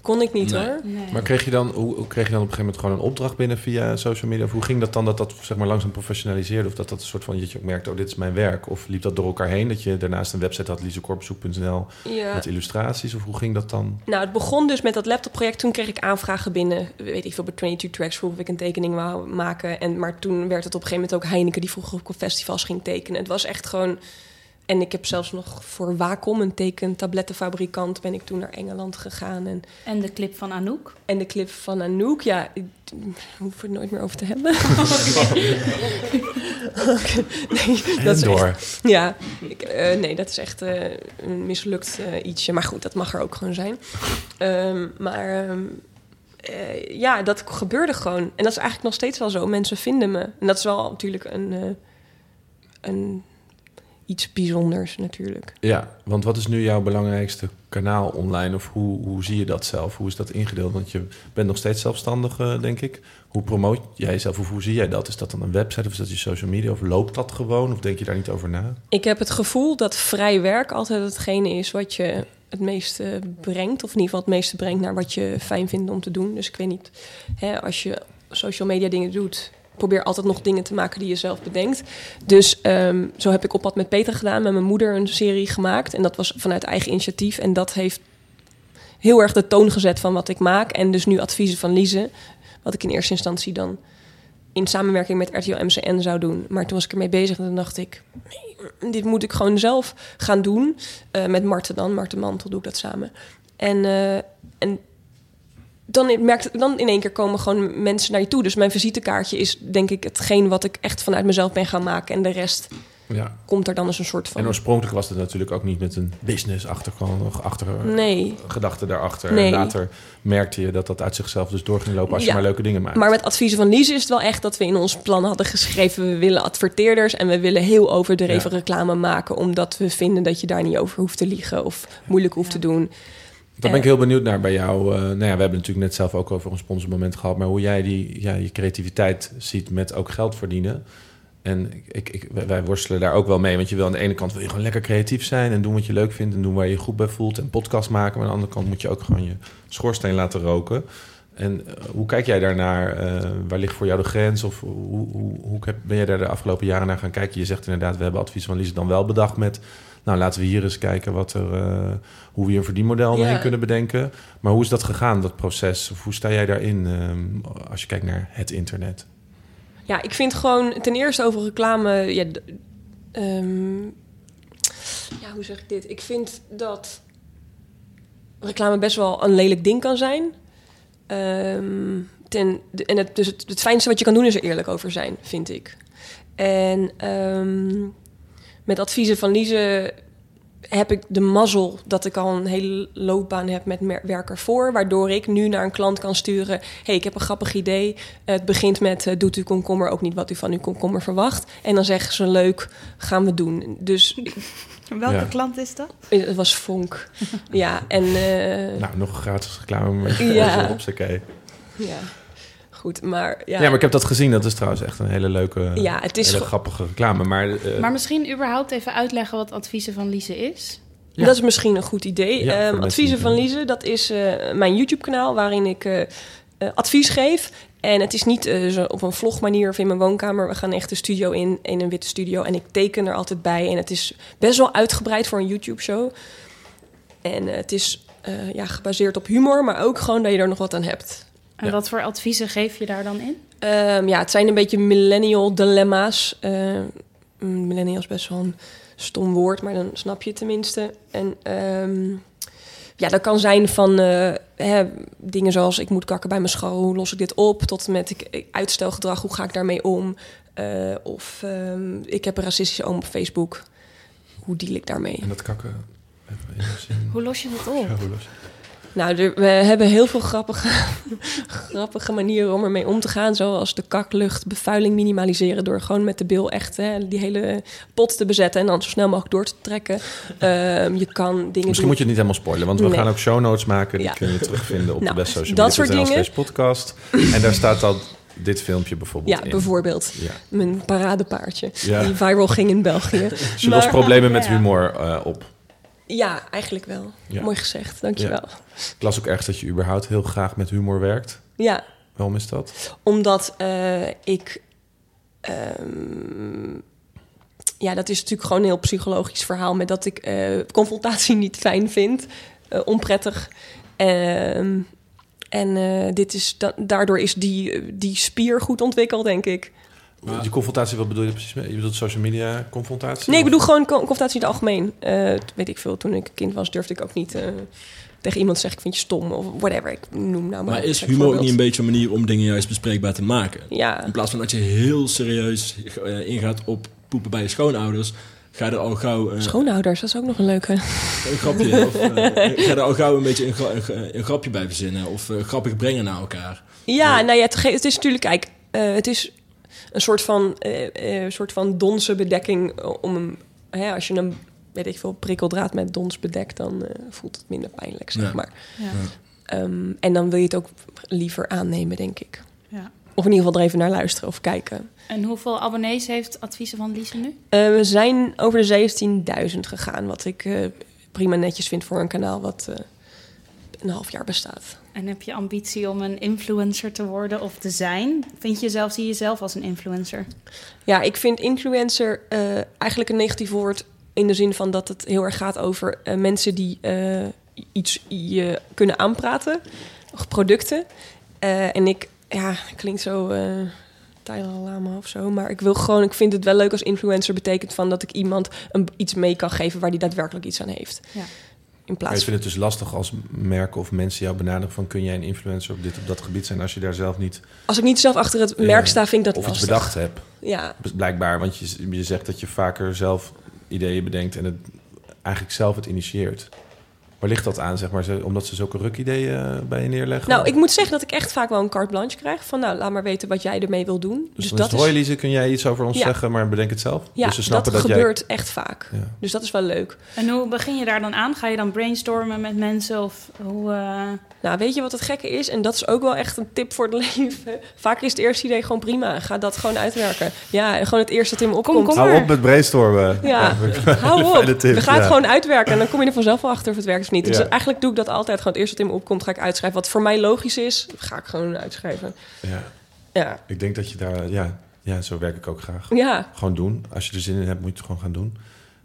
S4: kon ik niet
S3: Nee.
S4: hoor.
S2: Nee.
S1: Maar kreeg je, dan, hoe, hoe kreeg je dan op een gegeven moment gewoon een opdracht binnen via social media? Of hoe ging dat dan dat dat zeg maar langzaam professionaliseerde? Of dat dat een soort van, dat je ook merkte, oh dit is mijn werk? Of liep dat door elkaar heen? Dat je daarnaast een website had, liesekorpzoek.nl,
S4: Ja.
S1: met illustraties? Of hoe ging dat dan?
S4: Nou, het begon dus met dat laptopproject. Toen kreeg ik aanvragen binnen. Weet ik veel, bij 22 Tracks vroeg of ik een tekening wou maken. En, maar toen werd het op een gegeven moment ook Heineken... die vroeg of ik op festivals ging tekenen. Het was echt gewoon... En ik heb zelfs nog voor Wacom, een tekentablettenfabrikant... ben ik toen naar Engeland gegaan. En,
S2: En de clip van Anouk.
S4: en de clip van Anouk, ja... Ik hoef het nooit meer over te hebben. Oké, nee, dat is echt
S1: door.
S4: ja, ik, eh, nee, dat is echt eh, een mislukt eh, ietsje. Maar goed, dat mag er ook gewoon zijn. Ehm, maar ehm, eh, ja, dat gebeurde gewoon. En dat is eigenlijk nog steeds wel zo. Mensen vinden me. En dat is wel natuurlijk een, eh, een iets bijzonders natuurlijk.
S1: Ja, want wat is nu jouw belangrijkste kanaal online? Of hoe, hoe zie je dat zelf? Hoe is dat ingedeeld? Want je bent nog steeds zelfstandig, eh, denk ik. Hoe promoot jij jezelf? Of hoe zie jij dat? Is dat dan een website of is dat je social media? Of loopt dat gewoon? Of denk je daar niet over na?
S4: Ik heb het gevoel dat vrij werk altijd hetgene is wat je het meeste brengt. Of in ieder geval het meeste brengt naar wat je fijn vindt om te doen. Dus ik weet niet, hè, als je social media dingen doet, probeer altijd nog dingen te maken die je zelf bedenkt. Dus ehm, zo heb ik op pad met Peter gedaan, met mijn moeder een serie gemaakt. En dat was vanuit eigen initiatief. En dat heeft heel erg de toon gezet van wat ik maak. En dus nu adviezen van Lize, wat ik in eerste instantie dan in samenwerking met RTL MCN zou doen. Maar toen was ik ermee bezig en dan dacht ik... Nee, dit moet ik gewoon zelf gaan doen. Uh, met Marten dan, Marten Mantel doe ik dat samen. En, uh, en dan, merkt, dan in één keer komen gewoon mensen naar je toe. Dus mijn visitekaartje is denk ik hetgeen wat ik echt vanuit mezelf ben gaan maken. En de rest ja. komt er dan eens een soort van...
S1: En oorspronkelijk was het natuurlijk ook niet met een business achtergrond, achter
S4: nee.
S1: gedachte daarachter. Nee. En later merkte je dat dat uit zichzelf dus door ging lopen als je maar leuke dingen maakt.
S4: Maar met adviezen van Lies is het wel echt dat we in ons plan hadden geschreven... we willen adverteerders en we willen heel overdreven ja. reclame maken... omdat we vinden dat je daar niet over hoeft te liegen of moeilijk hoeft te doen...
S1: Daar ben ik heel benieuwd naar bij jou. Uh, nou ja, we hebben natuurlijk net zelf ook over een sponsormoment gehad, maar hoe jij die, ja, je creativiteit ziet met ook geld verdienen. En ik, ik, wij worstelen daar ook wel mee. Want je wil aan de ene kant wil je gewoon lekker creatief zijn en doen wat je leuk vindt en doen waar je je goed bij voelt en podcast maken. Maar aan de andere kant moet je ook gewoon je schoorsteen laten roken. En uh, hoe kijk jij daarnaar? Uh, waar ligt voor jou de grens? Of hoe, hoe, hoe ben jij daar de afgelopen jaren naar gaan kijken? Je zegt inderdaad, we hebben advies van Lise dan wel bedacht met nou, laten we hier eens kijken wat er, uh, hoe we een verdienmodel ja. mee kunnen bedenken. Maar hoe is dat gegaan, dat proces? Of hoe sta jij daarin um, als je kijkt naar het internet?
S4: Ja, ik vind gewoon ten eerste over reclame. Ja, um, ja, hoe zeg ik dit? Ik vind dat reclame best wel een lelijk ding kan zijn. Um, ten, en het, dus het, het, fijnste wat je kan doen is er eerlijk over zijn, vind ik. En um, met adviezen van Lise heb ik de mazzel dat ik al een hele loopbaan heb met werker voor. Waardoor ik nu naar een klant kan sturen. hey, ik heb een grappig idee. Het begint met uh, doet u komkommer ook niet wat u van uw komkommer verwacht. En dan zeggen ze leuk, gaan we doen. Dus
S2: Welke ja. klant is dat?
S4: Het was Vonk. ja, en... Uh...
S1: Nou, nog een gratis reclame met ja. op
S4: Ja goed. Maar, ja.
S1: ja, maar ik heb dat gezien. Dat is trouwens echt een hele leuke, ja, het is hele grappige reclame. Maar, uh,
S2: maar misschien überhaupt even uitleggen wat adviezen van Lise is.
S4: Ja. Dat is misschien een goed idee. Ja, um, adviezen van Lise, dat is uh, mijn YouTube-kanaal waarin ik uh, advies geef. En het is niet zo op een vlogmanier of in mijn woonkamer. We gaan echt de studio in, in een witte studio. En ik teken er altijd bij. En het is best wel uitgebreid voor een YouTube-show. En het is ja, gebaseerd op humor, maar ook gewoon dat je er nog wat aan hebt.
S2: En wat voor adviezen geef je daar dan in?
S4: Um, ja, het zijn een beetje millennial dilemma's. Uh, millennial is best wel een stom woord, maar dan snap je het tenminste. En um, ja, dat kan zijn van uh, hè, dingen zoals ik moet kakken bij mijn school, hoe los ik dit op? Tot en met ik, uitstelgedrag, hoe ga ik daarmee om? Uh, of um, ik heb een racistische oom op Facebook. Hoe deal ik daarmee?
S1: En dat kakken.
S2: Hoe los je dat op? Ja, hoe los je
S4: nou, we hebben heel veel grappige, grappige manieren om ermee om te gaan. Zoals de kaklucht, bevuiling minimaliseren. Door gewoon met de bil echt hè, die hele pot te bezetten. En dan zo snel mogelijk door te trekken. Um, je kan dingen
S1: Misschien moet je het niet helemaal spoilen. Want we gaan ook show notes maken. Die ja. kun je terugvinden op nou, de best social
S4: dat soort dingen.
S1: podcast. En daar staat dan dit filmpje bijvoorbeeld
S4: Ja, bijvoorbeeld. Ja. Mijn paradepaardje. Ja. Die viral ging in België.
S1: Je lost problemen met humor uh, op.
S4: Ja, eigenlijk wel. Mooi gezegd, dankjewel. Ja.
S1: Ik las ook ergens dat je überhaupt heel graag met humor werkt.
S4: Ja.
S1: Waarom is dat?
S4: Omdat uh, ik... Um, ja, dat is natuurlijk gewoon een heel psychologisch verhaal... met dat ik uh, confrontatie niet fijn vind. Uh, onprettig. Um, en dit is da daardoor is die, die spier goed ontwikkeld, denk ik.
S1: Maar... Die confrontatie, wat bedoel je precies mee? Je bedoelt social media confrontatie?
S4: Nee, ik bedoel gewoon confrontatie in het algemeen. Uh, weet ik veel, toen ik kind was durfde ik ook niet uh, tegen iemand zeggen ik vind je stom of whatever. Ik noem nou maar.
S3: Maar is humor ook niet een beetje een manier om dingen juist bespreekbaar te maken?
S4: Ja.
S3: In plaats van dat je heel serieus uh, ingaat op poepen bij je schoonouders, ga je er al gauw...
S4: Uh, Schoonouders, dat is ook nog een leuke. Een
S3: grapje. of, uh, ga je er al gauw een beetje een, een, een grapje bij verzinnen. Of uh, grappig brengen naar elkaar.
S4: Ja, nou ja, het, het is natuurlijk... Kijk, het is een soort van, uh, uh, soort van donse bedekking om hem, hè, als je hem, weet ik veel, prikkeldraad met dons bedekt, dan uh, voelt het minder pijnlijk, zeg ja. maar. Ja. Um, en dan wil je het ook liever aannemen, denk ik. Ja. Of in ieder geval er even naar luisteren of kijken.
S2: En hoeveel abonnees heeft Adviezen van Lise nu?
S4: we zijn over de 17.000 gegaan, wat ik prima netjes vind voor een kanaal wat eh, een half jaar bestaat.
S2: En heb je ambitie om een influencer te worden of te zijn? Vind je jezelf, zie je jezelf als een influencer?
S4: Ja, ik vind influencer eh, eigenlijk een negatief woord in de zin van dat het heel erg gaat over eh, mensen die eh, iets je kunnen aanpraten, of producten. En ik, ja, klinkt zo Lama of zo, maar ik wil gewoon, ik vind het wel leuk als influencer betekent van dat ik iemand een, iets mee kan geven waar die daadwerkelijk iets aan heeft.
S2: Ja.
S4: In
S1: Maar
S4: plaats
S1: ik vind het dus lastig als merken of mensen jou benaderen van... kun jij een influencer op dit of dat gebied zijn... als je daar zelf niet
S4: Als ik niet zelf achter het
S1: Ja.
S4: merk sta, vind ik dat
S1: of iets
S4: lastig.
S1: bedacht hebt.
S4: Ja,
S1: Blijkbaar, want je, je zegt dat je vaker zelf ideeën bedenkt... en het eigenlijk zelf het initieert. Waar ligt dat aan, zeg maar? Omdat ze zulke rukideeën eh, bij je neerleggen?
S4: nou, ik moet zeggen dat ik echt vaak wel een carte blanche krijg. Van nou, laat maar weten wat jij ermee wil doen.
S1: Dus,
S4: Dus,
S1: dat is... Hoi Lise, kun jij iets over ons
S4: Ja.
S1: zeggen, maar bedenk het zelf?
S4: ja,
S1: dus ze
S4: dat,
S1: snappen dat,
S4: gebeurt echt vaak.
S1: Ja.
S4: Dus dat is wel leuk.
S2: En hoe begin je daar dan aan? Ga je dan brainstormen met mensen of hoe... eh,
S4: Nou, weet je wat het gekke is? En dat is ook wel echt een tip voor het leven. Vaak is het eerste idee gewoon prima. Ga dat gewoon uitwerken. Ja, gewoon het eerste dat in me
S2: Kom,
S4: opkomt.
S2: kom.
S1: Hou op met brainstormen.
S4: Ja, hou op. We gaan
S1: ja.
S4: het gewoon uitwerken en dan kom je er vanzelf wel achter of het werkt of niet. Dus
S1: Ja.
S4: eigenlijk doe ik dat altijd. Gewoon het eerste wat in me opkomt, ga ik uitschrijven. Wat voor mij logisch is, ga ik gewoon uitschrijven.
S1: Ja,
S4: Ja,
S1: ik denk dat je daar... Ja, ja, zo werk ik ook graag.
S4: ja.
S1: Gewoon doen. Als je er zin in hebt, moet je het gewoon gaan doen.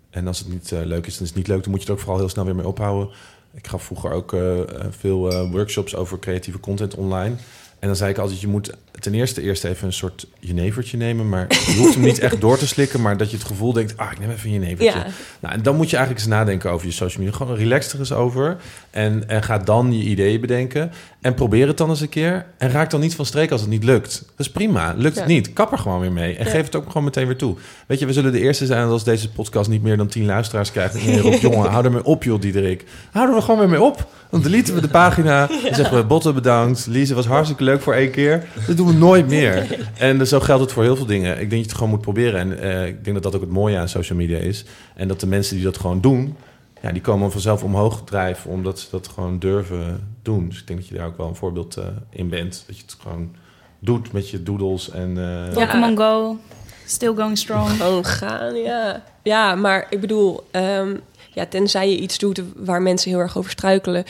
S1: En als het niet eh, leuk is, dan is het niet leuk. Dan moet je het ook vooral heel snel weer mee ophouden. Ik gaf vroeger ook eh, eh, veel workshops over creatieve content online. En dan zei ik altijd, je moet ten eerste eerst even een soort jenevertje nemen. Maar je hoeft hem niet echt door te slikken. Maar dat je het gevoel denkt, ah, ik neem even een jenevertje.
S4: Ja.
S1: Nou, en dan moet je eigenlijk eens nadenken over je social media. Gewoon relax er eens over. En, en ga dan je ideeën bedenken. En probeer het dan eens een keer. En raak dan niet van streek als het niet lukt. Dat is prima. Lukt het niet, kap er gewoon weer mee. En
S4: Ja.
S1: geef het ook gewoon meteen weer toe. Weet je, we zullen de eerste zijn als deze podcast niet meer dan 10 luisteraars krijgt. En roept, jongen, hou er mee op, joh, Diederik. Hou er gewoon weer mee op. Dan deleten we de pagina. Dan zeggen we, Botte bedankt. Lise was hartstikke leuk voor één keer. Dat doen we nooit meer. En zo geldt het voor heel veel dingen. Ik denk dat je het gewoon moet proberen. En eh, ik denk dat dat ook het mooie aan social media is. En dat de mensen die dat gewoon doen... Ja, die komen vanzelf omhoog drijven omdat ze dat gewoon durven doen. Dus ik denk dat je daar ook wel een voorbeeld eh, in bent. Dat je het gewoon doet met je doodles en... eh,
S4: Ja.
S2: Pokémon Go, still going strong.
S4: Gewoon gaan, ja. Ja, maar ik bedoel, ehm, ja, tenzij je iets doet waar mensen heel erg over struikelen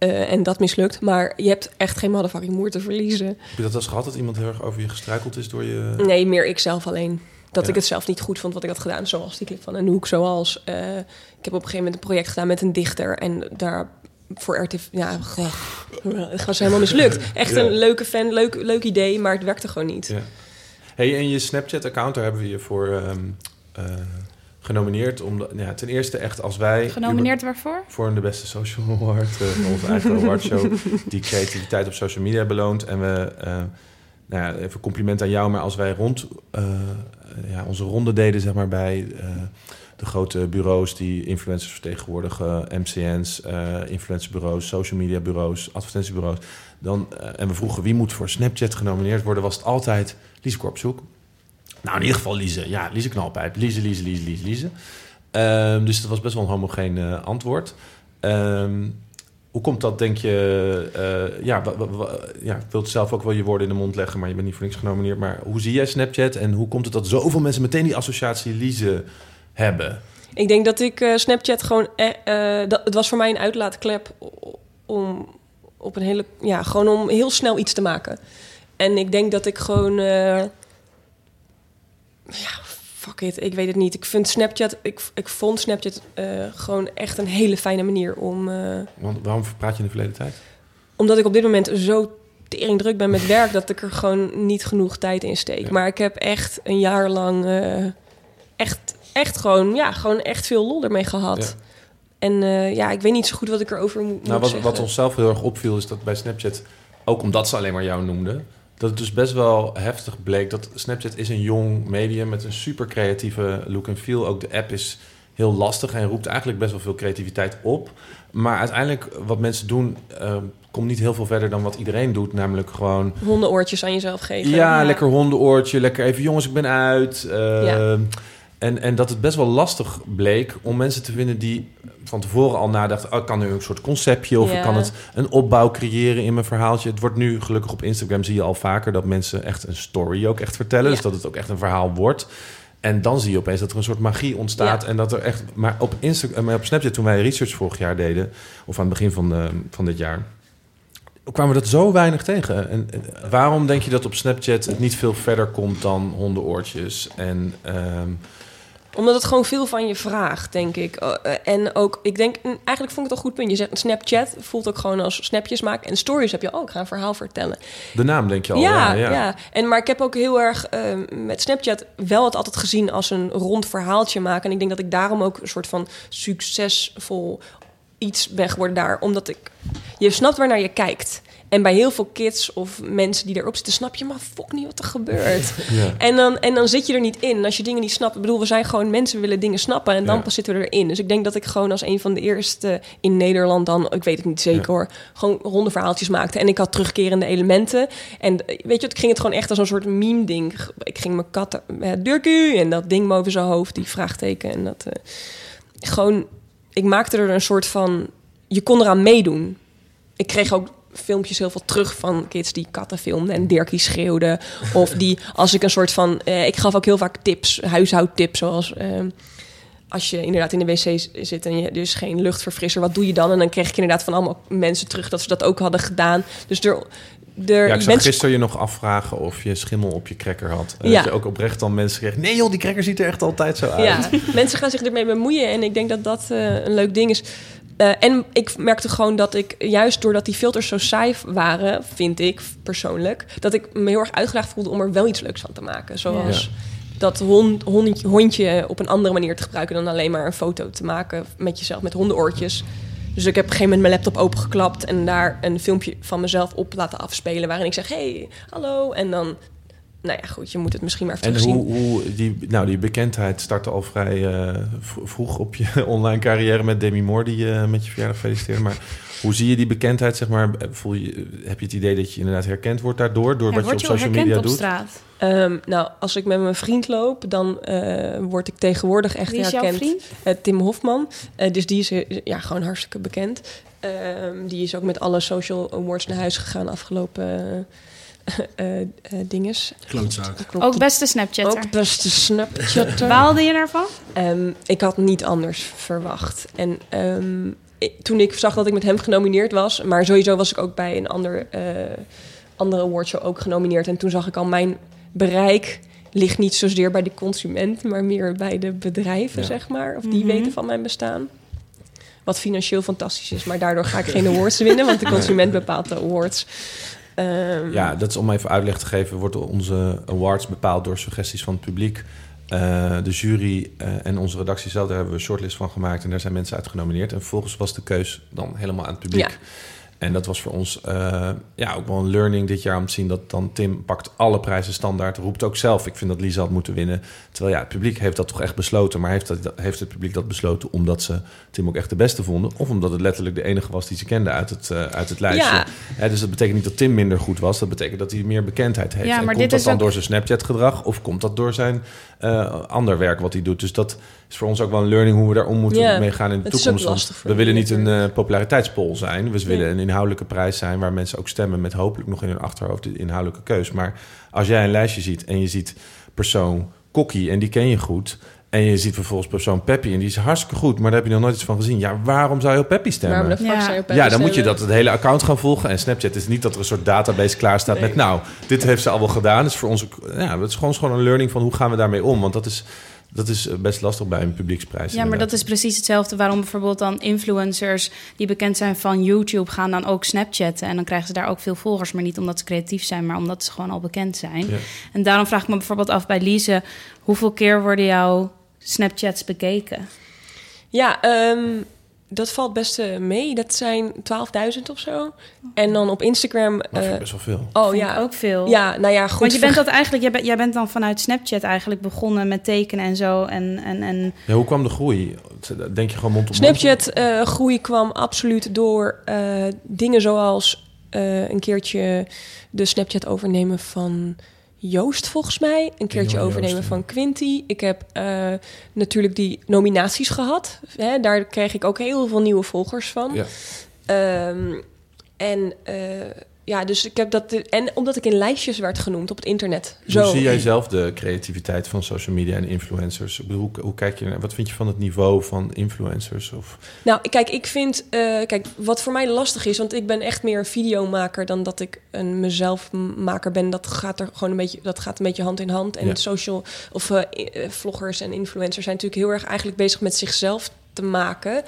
S4: eh, en dat mislukt. Maar je hebt echt geen motherfucking moer te verliezen.
S1: Heb je dat eens gehad dat iemand heel erg over je gestruikeld is door je...
S4: Nee, meer ik zelf alleen. Dat
S1: Ja.
S4: ik het zelf niet goed vond wat ik had gedaan. Zoals die clip van Anouk. Zoals, eh, ik heb op een gegeven moment een project gedaan met een dichter. En daar voor RTV... Ja, het was helemaal mislukt. Echt
S1: Ja.
S4: een leuke fan, leuk, leuk idee, maar het werkte gewoon niet.
S1: Ja. Hey, en je Snapchat-account, daar hebben we je voor ehm, eh, genomineerd. Om, ja, ten eerste echt als wij...
S2: Genomineerd waarvoor?
S1: Voor de beste social award, eh, onze eigen awardshow, die creativiteit op social media beloont. En we, eh, nou ja, even compliment aan jou, maar als wij rond eh, ja, onze ronde deden, zeg maar, bij de grote bureaus die influencers vertegenwoordigen, MCN's, eh influencerbureaus, social media bureaus, advertentiebureaus, dan, en we vroegen wie moet voor Snapchat genomineerd worden, was het altijd Lies Korpzoek. Nou, in ieder geval Lise. Ja, Lise Knalpijp. Lise, Lise, Lise, Lise. Ehm, dus dat was best wel een homogeen eh, antwoord. Ehm, hoe komt dat, denk je? eh, ja, ja, ik wil zelf ook wel je woorden in de mond leggen, maar je bent niet voor niks genomineerd. Maar hoe zie jij Snapchat en hoe komt het dat zoveel mensen meteen die associatie Lise hebben?
S4: Ik denk dat ik eh, Snapchat gewoon... dat, het was voor mij een uitlaatklep om op een hele... Ja, gewoon om heel snel iets te maken. En ik denk dat ik gewoon... ja, fuck it, ik weet het niet. Ik vind Snapchat... Ik, ik vond Snapchat eh, gewoon echt een hele fijne manier om... eh,
S1: Want waarom praat je in de verleden tijd?
S4: omdat ik op dit moment zo tering druk ben met werk... dat ik er gewoon niet genoeg tijd in steek.
S1: Ja.
S4: Maar ik heb echt een jaar lang... eh, echt, echt gewoon... Ja, gewoon echt veel lol ermee gehad.
S1: Ja.
S4: En ja, ik weet niet zo goed wat ik erover moet,
S1: Nou,
S4: moet
S1: wat,
S4: zeggen.
S1: wat ons zelf heel erg opviel is dat bij Snapchat, ook omdat ze alleen maar jou noemden, dat het dus best wel heftig bleek dat Snapchat is een jong medium met een super creatieve look en feel. Ook de app is heel lastig en roept eigenlijk best wel veel creativiteit op. Maar uiteindelijk, wat mensen doen, eh, komt niet heel veel verder dan wat iedereen doet. Namelijk gewoon
S4: Hondenoortjes aan jezelf geven.
S1: ja,
S2: Ja.
S1: lekker hondenoortje, lekker even jongens, ik ben uit.
S4: Ja.
S1: En, en dat het best wel lastig bleek om mensen te vinden die van tevoren al nadachten... Oh, kan nu een soort conceptje of
S4: Ja.
S1: kan het een opbouw creëren in mijn verhaaltje. Het wordt nu gelukkig op Instagram zie je al vaker dat mensen echt een story ook echt vertellen.
S4: Ja.
S1: Dus dat het ook echt een verhaal wordt. En dan zie je opeens dat er een soort magie ontstaat.
S4: Ja.
S1: En dat er echt. Maar op, Insta, maar op Snapchat, toen wij research vorig jaar deden, of aan het begin van, eh, van dit jaar, kwamen we dat zo weinig tegen. En waarom denk je dat op Snapchat het niet veel verder komt dan hondenoortjes? En ehm,
S4: Omdat het gewoon veel van je vraagt, denk ik. Uh, uh, en ook, ik denk, mm, eigenlijk vond ik het een goed punt. Je zegt Snapchat voelt ook gewoon als snapjes maken. En stories heb je ook, ga een verhaal vertellen.
S1: de naam denk je al.
S4: ja, ja, En, maar ik heb ook heel erg uh, met Snapchat wel het altijd gezien als een rond verhaaltje maken. En ik denk dat ik daarom ook een soort van succesvol iets ben geworden daar. Omdat ik, je snapt waar naar je kijkt. En bij heel veel kids of mensen die erop zitten, snap je maar fok niet wat er gebeurt.
S1: Ja.
S4: En, dan, en dan zit je er niet in. En als je dingen niet snapt, ik bedoel, we zijn gewoon mensen, willen dingen snappen. En dan
S1: Ja.
S4: pas zitten we erin. Dus ik denk dat ik gewoon als een van de eerste in Nederland dan, ik weet het niet zeker
S1: Ja.
S4: hoor, gewoon ronde verhaaltjes maakte. En ik had terugkerende elementen. En eh, weet je, het ging het gewoon echt als een soort meme-ding. Ik ging mijn kat, uh, Durku, en dat ding boven zijn hoofd, die vraagteken. En dat eh, gewoon, ik maakte er een soort van, je kon eraan meedoen. Ik kreeg ook filmpjes heel veel terug van kids die katten filmden en Dirkie schreeuwde. Of die, als ik een soort van... eh, ik gaf ook heel vaak tips, huishoudtips, zoals... ehm, als je inderdaad in de wc zit en je is geen luchtverfrisser, wat doe je dan? En dan kreeg ik inderdaad van allemaal mensen terug dat ze dat ook hadden gedaan. Dus er, er
S1: Ja, ik zag
S4: mensen,
S1: gisteren je nog afvragen of je schimmel op je cracker had. En
S4: Ja.
S1: dat je ook oprecht dan mensen kreeg... Nee joh, die cracker ziet er echt altijd zo uit.
S4: Ja, mensen gaan zich ermee bemoeien en ik denk dat dat eh, een leuk ding is. Eh, en ik merkte gewoon dat ik, juist doordat die filters zo saai waren, vind ik persoonlijk, dat ik me heel erg uitgedaagd voelde om er wel iets leuks van te maken. Zoals dat hond, hondje, hondje op een andere manier te gebruiken dan alleen maar een foto te maken met jezelf, met hondenoortjes. Dus ik heb op een gegeven moment mijn laptop opengeklapt en daar een filmpje van mezelf op laten afspelen. Waarin ik zeg: Hey, hallo. En dan, nou ja, goed, je moet het misschien maar even
S1: En hoe, hoe die, nou, die bekendheid startte al vrij eh, vroeg op je online carrière met Demi Moore, die je met je verjaardag feliciteerde. Maar hoe zie je die bekendheid, zeg maar? Voel je, heb je het idee dat je inderdaad herkend wordt daardoor, door
S2: Ja,
S1: wat je op
S2: word je al
S1: social
S2: herkend
S1: media
S2: op
S1: doet?
S2: straat?
S4: Ehm, nou, als ik met mijn vriend loop, dan eh, word ik tegenwoordig echt
S2: Wie is jouw
S4: herkend.
S2: vriend?
S4: Eh, Tim Hofman. Eh, dus die is eh, ja, gewoon hartstikke bekend. Ehm, die is ook met alle social awards naar huis gegaan afgelopen eh, dinges.
S3: Klootzaak.
S2: Ook beste Snapchatter.
S4: Ook beste Snapchatter.
S2: Baalde je daarvan?
S4: Ehm, ik had niet anders verwacht. En ehm, ik- toen ik zag dat ik met hem genomineerd was, maar sowieso was ik ook bij een ander, eh, andere awardshow ook genomineerd. En toen zag ik al mijn bereik ligt niet zozeer bij de consument, maar meer bij de bedrijven,
S1: Ja.
S4: zeg maar. Of die
S2: Mhm.
S4: weten van mijn bestaan. Wat financieel fantastisch is, maar daardoor ga ik geen awards winnen, want de consument bepaalt de awards. Ehm,
S1: Ja, dat is om even uitleg te geven. Wordt onze awards bepaald door suggesties van het publiek. Eh, de jury eh, en onze redactie zelf, daar hebben we een shortlist van gemaakt. En daar zijn mensen uit genomineerd. En vervolgens was de keus dan helemaal aan het publiek.
S4: Ja.
S1: En dat was voor ons eh, ja, ook wel een learning dit jaar om te zien dat dan Tim pakt alle prijzen standaard. Roept ook zelf, ik vind dat Lisa had moeten winnen. Terwijl ja, het publiek heeft dat toch echt besloten. Maar heeft, dat, heeft het publiek dat besloten omdat ze Tim ook echt de beste vonden? Of omdat het letterlijk de enige was die ze kenden uit het, eh, uit het lijstje?
S4: Ja.
S1: Dus dat betekent niet dat Tim minder goed was. Dat betekent dat hij meer bekendheid heeft.
S2: Ja,
S1: en
S2: maar
S1: komt
S2: dit
S1: dat dan
S2: ook-
S1: door zijn Snapchat-gedrag? Of komt dat door zijn eh, ander werk wat hij doet? Dus dat is voor ons ook wel een learning hoe we daar om moeten mee gaan in de
S4: het
S1: toekomst.
S4: Lastig
S1: we willen niet een eh, populariteitspol zijn. We willen een inhoudelijke prijs zijn waar mensen ook stemmen met hopelijk nog in hun achterhoofd de inhoudelijke keus. Maar als jij een lijstje ziet en je ziet persoon Kokkie en die ken je goed. En je ziet vervolgens persoon Peppy en die is hartstikke goed, maar daar heb je nog nooit iets van gezien. Ja, waarom zou je op Peppy stemmen?
S4: Waarom de fuck
S2: Ja.
S4: zou je op
S1: Ja, dan moet je dat het hele account gaan volgen. En Snapchat is niet dat er een soort database klaar staat
S4: Nee.
S1: met... nou, dit heeft ze al wel gedaan. Dus voor ons, ook- ja, het is gewoon, gewoon een learning van hoe gaan we daarmee om. Want dat is, dat is best lastig bij een publieksprijs.
S2: Ja, maar dat is precies hetzelfde waarom bijvoorbeeld dan influencers die bekend zijn van YouTube gaan dan ook Snapchatten. En dan krijgen ze daar ook veel volgers, maar niet omdat ze creatief zijn, maar omdat ze gewoon al bekend zijn.
S1: Ja.
S2: En daarom vraag ik me bijvoorbeeld af bij Lise, hoeveel keer worden jouw Snapchats bekeken?
S4: Ja, ehm, dat valt best eh, mee. Dat zijn 12.000 of zo. En dan op Instagram...
S1: Dat
S4: eh,
S1: best wel veel.
S4: oh ja,
S2: ook veel.
S4: ja, nou ja, goed.
S2: Want je bent dat eigenlijk, jij bent, jij bent dan vanuit Snapchat eigenlijk begonnen met tekenen en zo. En, en, en
S1: Ja, hoe kwam de groei? Denk je gewoon mond op mond?
S4: Snapchat-groei kwam absoluut door eh, dingen zoals eh, een keertje de Snapchat overnemen van Joost, volgens mij. Een keertje
S1: Joost,
S4: overnemen
S1: ja.
S4: van Quinty. Ik heb eh, natuurlijk die nominaties gehad. Hè, daar kreeg ik ook heel veel nieuwe volgers van.
S1: Ja.
S4: Ehm, en eh, ja, dus ik heb dat... En omdat ik in lijstjes werd genoemd op het internet. Zo.
S1: Hoe zie jij zelf de creativiteit van social media en influencers? Ik bedoel, hoe, hoe kijk je naar, wat vind je van het niveau van influencers? Of,
S4: Nou, kijk, ik vind... eh, kijk, wat voor mij lastig is... want ik ben echt meer een videomaker... dan dat ik een mezelfmaker ben. Dat gaat er gewoon een beetje... dat gaat een beetje hand in hand. En
S1: Ja.
S4: social... of eh, eh, vloggers en influencers... zijn natuurlijk heel erg eigenlijk bezig met zichzelf te maken.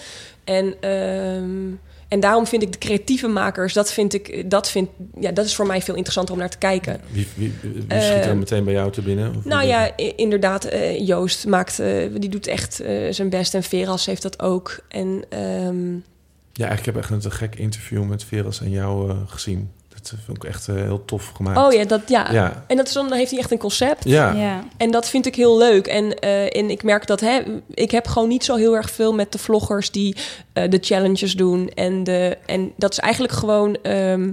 S4: En... ehm, en daarom vind ik de creatieve makers, dat vind ik, dat vind, ja, dat is voor mij veel interessanter om naar te kijken.
S1: wie, wie, wie schiet er
S4: Eh,
S1: meteen bij jou te binnen? Of
S4: Nou ja, inderdaad. eh, Joost maakt, eh, die doet echt zijn best. En Veras heeft dat ook. En ehm?
S1: Ja, eigenlijk heb ik echt een te gek interview met Veras en jou gezien. Dat vond ik echt eh, heel tof gemaakt.
S4: oh ja, dat ja.
S1: Ja,
S4: En dat is dan, dan heeft hij echt een concept.
S1: ja.
S2: Ja.
S4: En dat vind ik heel leuk. En, eh, en ik merk dat hè, ik heb gewoon niet zo heel erg veel met de vloggers die eh, de challenges doen. En, de, en dat is eigenlijk gewoon. ehm,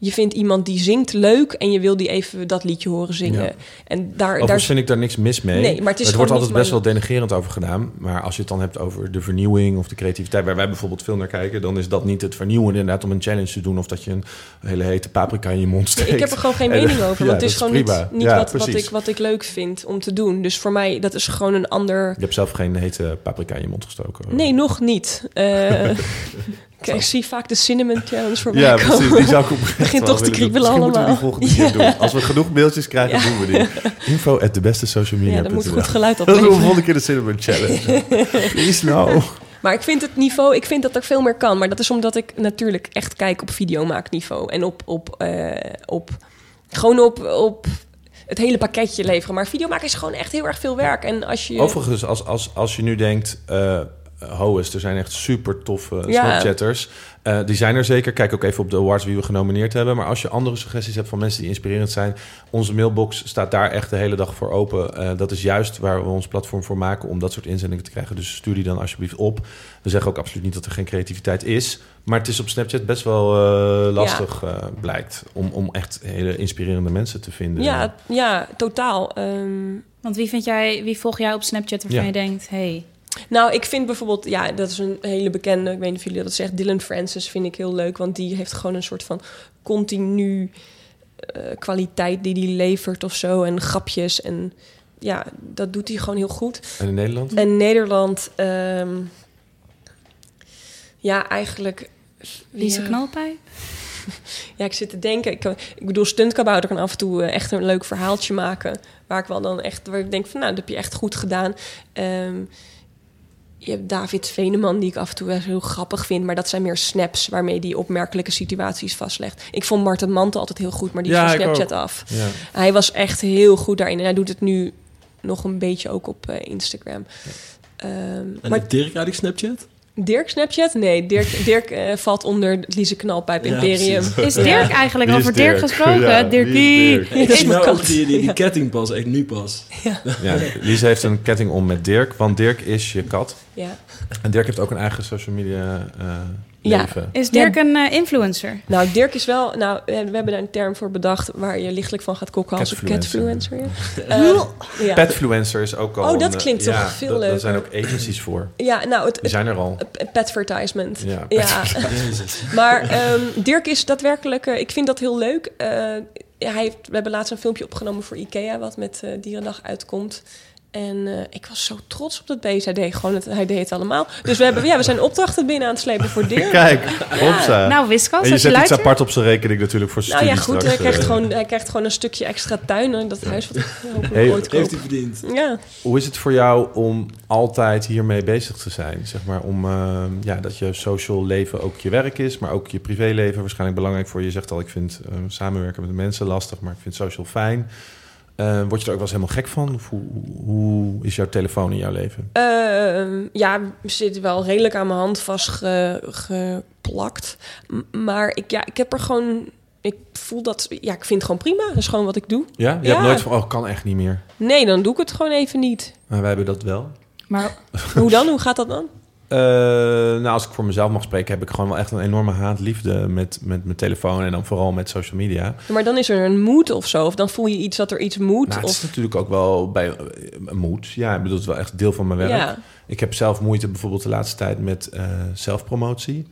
S4: je vindt iemand die zingt leuk en je wil die even dat liedje horen zingen.
S1: Ja.
S4: En daar, daar
S1: vind ik daar niks mis mee.
S4: Nee, maar het is
S1: wordt
S4: gewoon
S1: altijd best wel denigerend over gedaan. Maar als je het dan hebt over de vernieuwing of de creativiteit... waar wij bijvoorbeeld veel naar kijken... dan is dat niet het vernieuwen inderdaad om een challenge te doen... of dat je een hele hete paprika in je mond steekt.
S4: Ik heb er gewoon geen
S1: En-
S4: mening over.
S1: Ja,
S4: want het is gewoon
S1: prima.
S4: niet, niet
S1: Ja,
S4: wat, wat, ik, wat ik leuk vind om te doen. Dus voor mij, dat is gewoon een ander...
S1: Je hebt zelf geen hete paprika in je mond gestoken.
S4: Nee, nog niet. Eh, kijk, ik zie vaak de Cinnamon Challenge voorbij
S1: Ja,
S4: komen.
S1: precies. Die zou ik echt wel
S4: toch te kriebelen
S1: moeten we die
S4: allemaal.
S1: volgende keer doen. Als we genoeg mailtjes krijgen, doen we die. Info at de beste social media.
S4: Ja, dan moet goed geluid
S1: Dat doen we volgende keer de Cinnamon Challenge. Please no.
S4: Maar ik vind het niveau, ik vind dat er veel meer kan. Maar dat is omdat ik natuurlijk echt kijk op videomaakniveau. En op, op, eh, op gewoon op, op het hele pakketje leveren. Maar videomaken is gewoon echt heel erg veel werk. En als je...
S1: Overigens, als, als, als je nu denkt... eh Hoes, er zijn echt super toffe
S4: Ja.
S1: Snapchatters. Eh, die zijn er zeker. Kijk ook even op de awards wie we genomineerd hebben. Maar als je andere suggesties hebt van mensen die inspirerend zijn... onze mailbox staat daar echt de hele dag voor open. Eh, dat is juist waar we ons platform voor maken... om dat soort inzendingen te krijgen. Dus stuur die dan alsjeblieft op. We zeggen ook absoluut niet dat er geen creativiteit is. Maar het is op Snapchat best wel eh, lastig, eh, blijkt... Om, om echt hele inspirerende mensen te vinden.
S4: ja, ja, totaal. Ehm,
S2: Want wie vind jij, wie volg jij op Snapchat waarvan
S1: Ja.
S2: je denkt, hey,
S4: Nou, ik vind bijvoorbeeld, ja, dat is een hele bekende, ik weet niet of jullie dat zeggen, Dylan Francis vind ik heel leuk, want die heeft gewoon een soort van continu eh, kwaliteit die die levert of zo en grapjes en ja, dat doet hij gewoon heel goed.
S1: En in Nederland?
S4: En Nederland, ehm, ja, eigenlijk.
S2: Lise
S4: ja.
S2: Knalpij?
S4: Ja, ik zit te denken. Ik, ik bedoel, Stuntkabouter kan af en toe eh, echt een leuk verhaaltje maken. Waar ik wel dan echt, waar ik denk van, nou, dat heb je echt goed gedaan. Ehm, je hebt David Veneman, die ik af en toe wel heel grappig vind. Maar dat zijn meer snaps waarmee die opmerkelijke situaties vastlegt. Ik vond Marten Mantel altijd heel goed, maar die is
S1: Ja,
S4: van
S1: ik
S4: Snapchat af.
S1: Ja.
S4: Hij was echt heel goed daarin. En hij doet het nu nog een beetje ook op eh, Instagram. Ehm,
S3: En
S4: maar
S3: maar Dirk eigenlijk Snapchat?
S4: Dirk Snapchat? Nee, Dirk, Dirk eh, valt onder het Lise Knalpijp Imperium.
S2: Is Dirk eigenlijk over
S1: is
S2: Dirk
S1: Dirk?
S2: gesproken?
S1: Ja, wie is
S2: Dirkie.
S1: Dirk?
S3: Ik
S4: is
S3: nou
S4: mijn
S3: ook die, die, die ketting pas, echt nu pas.
S1: Ja, Lise heeft een ketting om met Dirk, want Dirk is je kat.
S4: Ja.
S1: En Dirk heeft ook een eigen social media eh,
S4: Ja.
S2: Is Dirk een eh, influencer?
S4: Nou, Dirk is wel... Nou, eh, we hebben daar een term voor bedacht... waar je lichtelijk van gaat kokken als een
S1: Catfluencer.
S4: Eh, ja.
S1: Petfluencer is ook al...
S4: Oh, dat
S1: een,
S4: klinkt
S1: ja,
S4: toch veel
S1: dat- Daar
S4: leuker.
S1: zijn ook agencies voor.
S4: ja, nou, het,
S1: Die zijn er al.
S4: petvertisement.
S1: Ja,
S4: maar ehm, Dirk is daadwerkelijk... eh, ik vind dat heel leuk. Eh, hij heeft, we hebben laatst een filmpje opgenomen voor Ikea... wat met eh, Dierendag uitkomt. En eh, ik was zo trots op dat beest. Hij deed, gewoon het, hij deed het allemaal. Dus we, hebben, ja, we zijn opdrachten binnen aan het slepen voor Dirk.
S1: Kijk.
S2: Nou, Wiskas,
S1: en je
S2: je
S1: zet iets apart op zijn rekening natuurlijk voor
S4: Nou
S1: studie
S4: ja, goed.
S1: straks,
S4: Hij krijgt,
S1: eh.
S4: gewoon, hij krijgt gewoon een stukje extra tuin. En dat huis wat ik hopelijk
S1: Hey,
S4: ooit
S3: Heeft
S4: koop.
S3: hij verdiend.
S4: Ja.
S1: Hoe is het voor jou om altijd hiermee bezig te zijn? Zeg maar om eh, ja, dat je social leven ook je werk is, maar ook je privéleven waarschijnlijk belangrijk voor je. Je zegt al, ik vind eh, samenwerken met de mensen lastig, maar ik vind social fijn. Eh, word je er ook wel eens helemaal gek van? Of hoe, hoe is jouw telefoon in jouw leven?
S4: Ehm, ja, zit wel redelijk aan mijn hand vastgeplakt. Maar ik, ja, ik heb er gewoon... Ik voel dat... Ja, ik vind het gewoon prima. Dat is gewoon wat ik doe.
S1: Ja? Je
S4: Ja.
S1: hebt nooit van, oh, kan echt niet meer.
S4: Nee, dan doe ik het gewoon even niet.
S1: Maar wij hebben dat wel.
S2: Maar
S4: Hoe dan? Hoe gaat dat dan?
S1: Eh, nou, als ik voor mezelf mag spreken, heb ik gewoon wel echt een enorme haat-liefde met, met mijn telefoon en dan vooral met social media.
S4: Maar dan is er een moed of zo. Of dan voel je iets dat er iets moet.
S1: Nou, het is natuurlijk ook wel bij eh, een moed. Ja, ik bedoel, het is wel echt deel van mijn werk.
S4: ja.
S1: Ik heb zelf moeite bijvoorbeeld de laatste tijd met eh, zelfpromotie.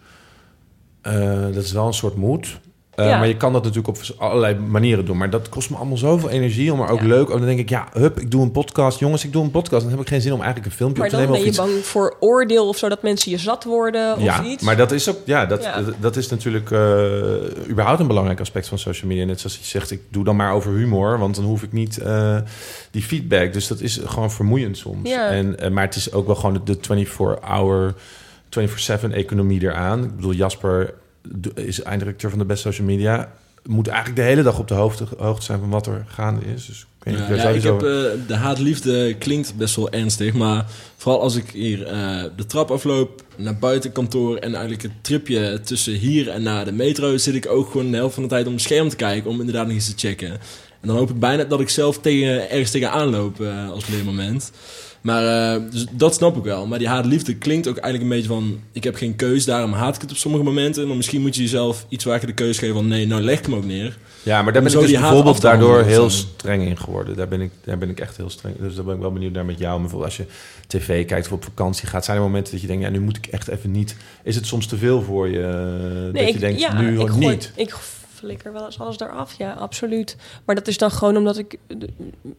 S1: Eh, dat is wel een soort moed. Eh,
S4: Ja.
S1: Maar je kan dat natuurlijk op allerlei manieren doen. Maar dat kost me allemaal zoveel energie om er ook
S4: Ja.
S1: leuk... Oh, dan denk ik, ja, hup, ik doe een podcast. Jongens, ik doe een podcast. Dan heb ik geen zin om eigenlijk een filmpje
S4: Maar
S1: op te
S4: dan
S1: nemen.
S4: ben
S1: of
S4: je
S1: iets.
S4: bang voor oordeel of zo, dat mensen je zat worden of
S1: ja,
S4: iets.
S1: maar dat is ook, ja, dat,
S4: Ja.
S1: dat is natuurlijk eh, überhaupt een belangrijk aspect van social media. Net zoals je zegt, ik doe dan maar over humor, want dan hoef ik niet eh, die feedback. Dus dat is gewoon vermoeiend soms.
S4: Ja.
S1: En, maar het is ook wel gewoon de 24-hour, 24-7 economie eraan. Ik bedoel, Jasper is eindredacteur van de Best Social Media. Moet eigenlijk de hele dag op de hoogte, hoogte zijn van wat er gaande is. Dus ik
S3: Ja, ja, ik heb, eh, de haatliefde klinkt best wel ernstig, maar vooral als ik hier eh, de trap afloop naar buiten kantoor en eigenlijk het tripje tussen hier en naar de metro, zit ik ook gewoon de helft van de tijd om het scherm te kijken om inderdaad nog eens te checken. En dan hoop ik bijna dat ik zelf tegen, ergens tegenaan loop eh, als leermoment. Maar eh, dus dat snap ik wel. Maar die haatliefde klinkt ook eigenlijk een beetje van... ik heb geen keus, daarom haat ik het op sommige momenten. Maar misschien moet je jezelf iets vaker de keus geven van... nee, nou leg ik hem ook neer.
S1: Ja, maar daar ben ik dus bijvoorbeeld daardoor heel streng in geworden. Daar ben, ik, daar ben ik echt heel streng. Dus daar ben ik wel benieuwd naar met jou. Maar bijvoorbeeld als je tv kijkt of op vakantie gaat... zijn er momenten dat je denkt, ja, nu moet ik echt even niet... Is het soms te veel voor je? eh, dat
S4: ik,
S1: je denkt,
S4: ja,
S1: nu
S4: ik gooi-
S1: niet.
S4: Ik flikker wel eens alles eraf, ja, absoluut. Maar dat is dan gewoon omdat ik,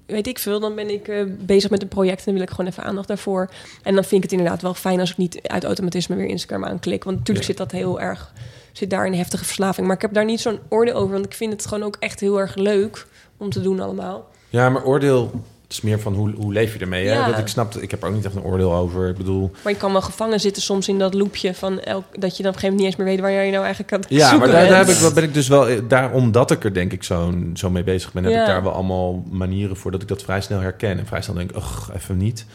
S4: weet ik veel, dan ben ik eh, bezig met een project en dan wil ik gewoon even aandacht daarvoor. En dan vind ik het inderdaad wel fijn als ik niet uit automatisme weer Instagram aanklik. Want natuurlijk
S1: Ja.
S4: zit dat heel erg, zit daar een heftige verslaving. Maar ik heb daar niet zo'n oordeel over, want ik vind het gewoon ook echt heel erg leuk om te doen allemaal.
S1: Ja, maar oordeel... Het is meer van hoe, hoe leef je ermee. Hè?
S4: Ja.
S1: Dat ik snap, ik heb er ook niet echt een oordeel over. Ik bedoel,
S4: Maar je kan wel gevangen zitten soms in dat loopje van elk, dat je dan op een gegeven moment niet eens meer weet waar je nou eigenlijk aan het
S1: Ja,
S4: zoeken
S1: maar daar, heb ik, wel- ben ik dus wel... Daar, omdat ik er denk ik zo, zo mee bezig ben... heb
S4: Ja.
S1: ik daar wel allemaal manieren voor... dat ik dat vrij snel herken. En vrij snel denk ik, ugh, even niet.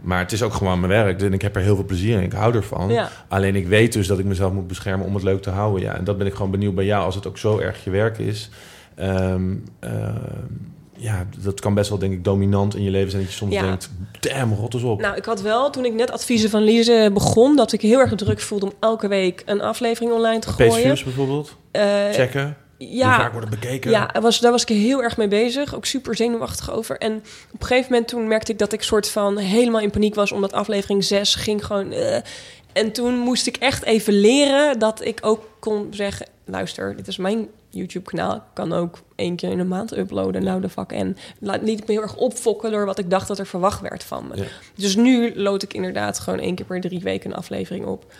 S1: Maar het is ook gewoon mijn werk. En ik heb er heel veel plezier in. Ik hou ervan.
S4: Ja.
S1: Alleen ik weet dus dat ik mezelf moet beschermen... om het leuk te houden. Ja. En dat ben ik gewoon benieuwd bij jou. Als het ook zo erg je werk is... Ehm, ehm, ja, dat kan best wel, denk ik, dominant in je leven zijn. Dat je soms
S4: Ja.
S1: denkt, damn, rot eens op.
S4: Nou, ik had wel, toen ik net adviezen van Lise begon, dat ik heel erg druk voelde om elke week een aflevering online te gooien.
S1: PSV's bijvoorbeeld,
S4: Eh,
S1: checken.
S4: Ja,
S1: vaak wordt het bekeken?
S4: ja was, daar was ik heel erg mee bezig. Ook super zenuwachtig over. En op een gegeven moment toen merkte ik dat ik soort van helemaal in paniek was, omdat aflevering 6 ging gewoon. eh. en toen moest ik echt even leren dat ik ook kon zeggen: luister, dit is mijn YouTube-kanaal. Kan ook één keer in de maand uploaden. Nou, de fuck. En laat liet ik me heel erg opfokken door wat ik dacht dat er verwacht werd van me.
S1: Ja.
S4: Dus nu lood ik inderdaad gewoon één keer per drie weken een aflevering op.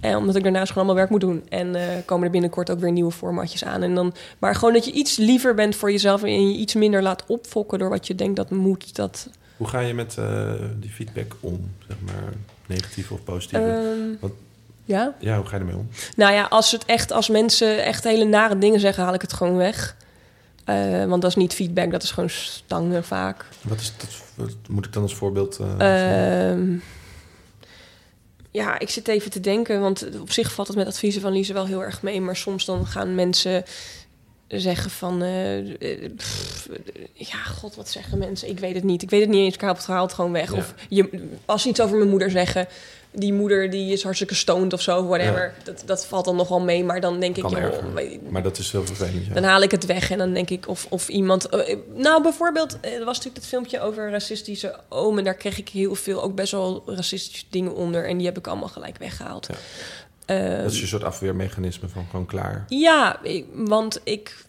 S4: En omdat ik daarnaast gewoon allemaal werk moet doen. En eh, komen er binnenkort ook weer nieuwe formatjes aan. En dan, maar gewoon dat je iets liever bent voor jezelf en je iets minder laat opfokken door wat je denkt dat moet. Dat,
S1: Hoe ga je met eh, die feedback om? Zeg maar negatief of positief?
S4: ehm,
S1: Wat-
S4: ja.
S1: ja, hoe ga je ermee om?
S4: Nou ja, als het echt, als mensen echt hele nare dingen zeggen, haal ik het gewoon weg. Eh, want dat is niet feedback, dat is gewoon stangen vaak.
S1: Wat, is dat, wat moet ik dan als voorbeeld? eh?
S4: Ehm, ja, ik zit even te denken, want op zich valt het met adviezen van Lise wel heel erg mee. Maar soms dan gaan mensen zeggen van... eh, pff, ja, god, wat zeggen mensen? Ik weet het niet. Ik weet het niet eens, ik haal het, haal het gewoon weg.
S1: Ja.
S4: Of je, als ze iets over mijn moeder zeggen... Die moeder die is hartstikke stoned of zo, whatever. Dat, dat valt dan nog wel mee, maar dan denk ik... joh, weet-
S1: Maar dat is heel vervelend. Ja.
S4: dan haal ik het weg en dan denk ik of, of iemand... eh, nou, bijvoorbeeld, eh, er was natuurlijk dat filmpje over racistische oom... en daar kreeg ik heel veel, ook best wel racistische dingen onder... en die heb ik allemaal gelijk weggehaald.
S1: Ja.
S4: Eh,
S1: dat is een soort afweermechanisme van gewoon klaar.
S4: ja, ik- want ik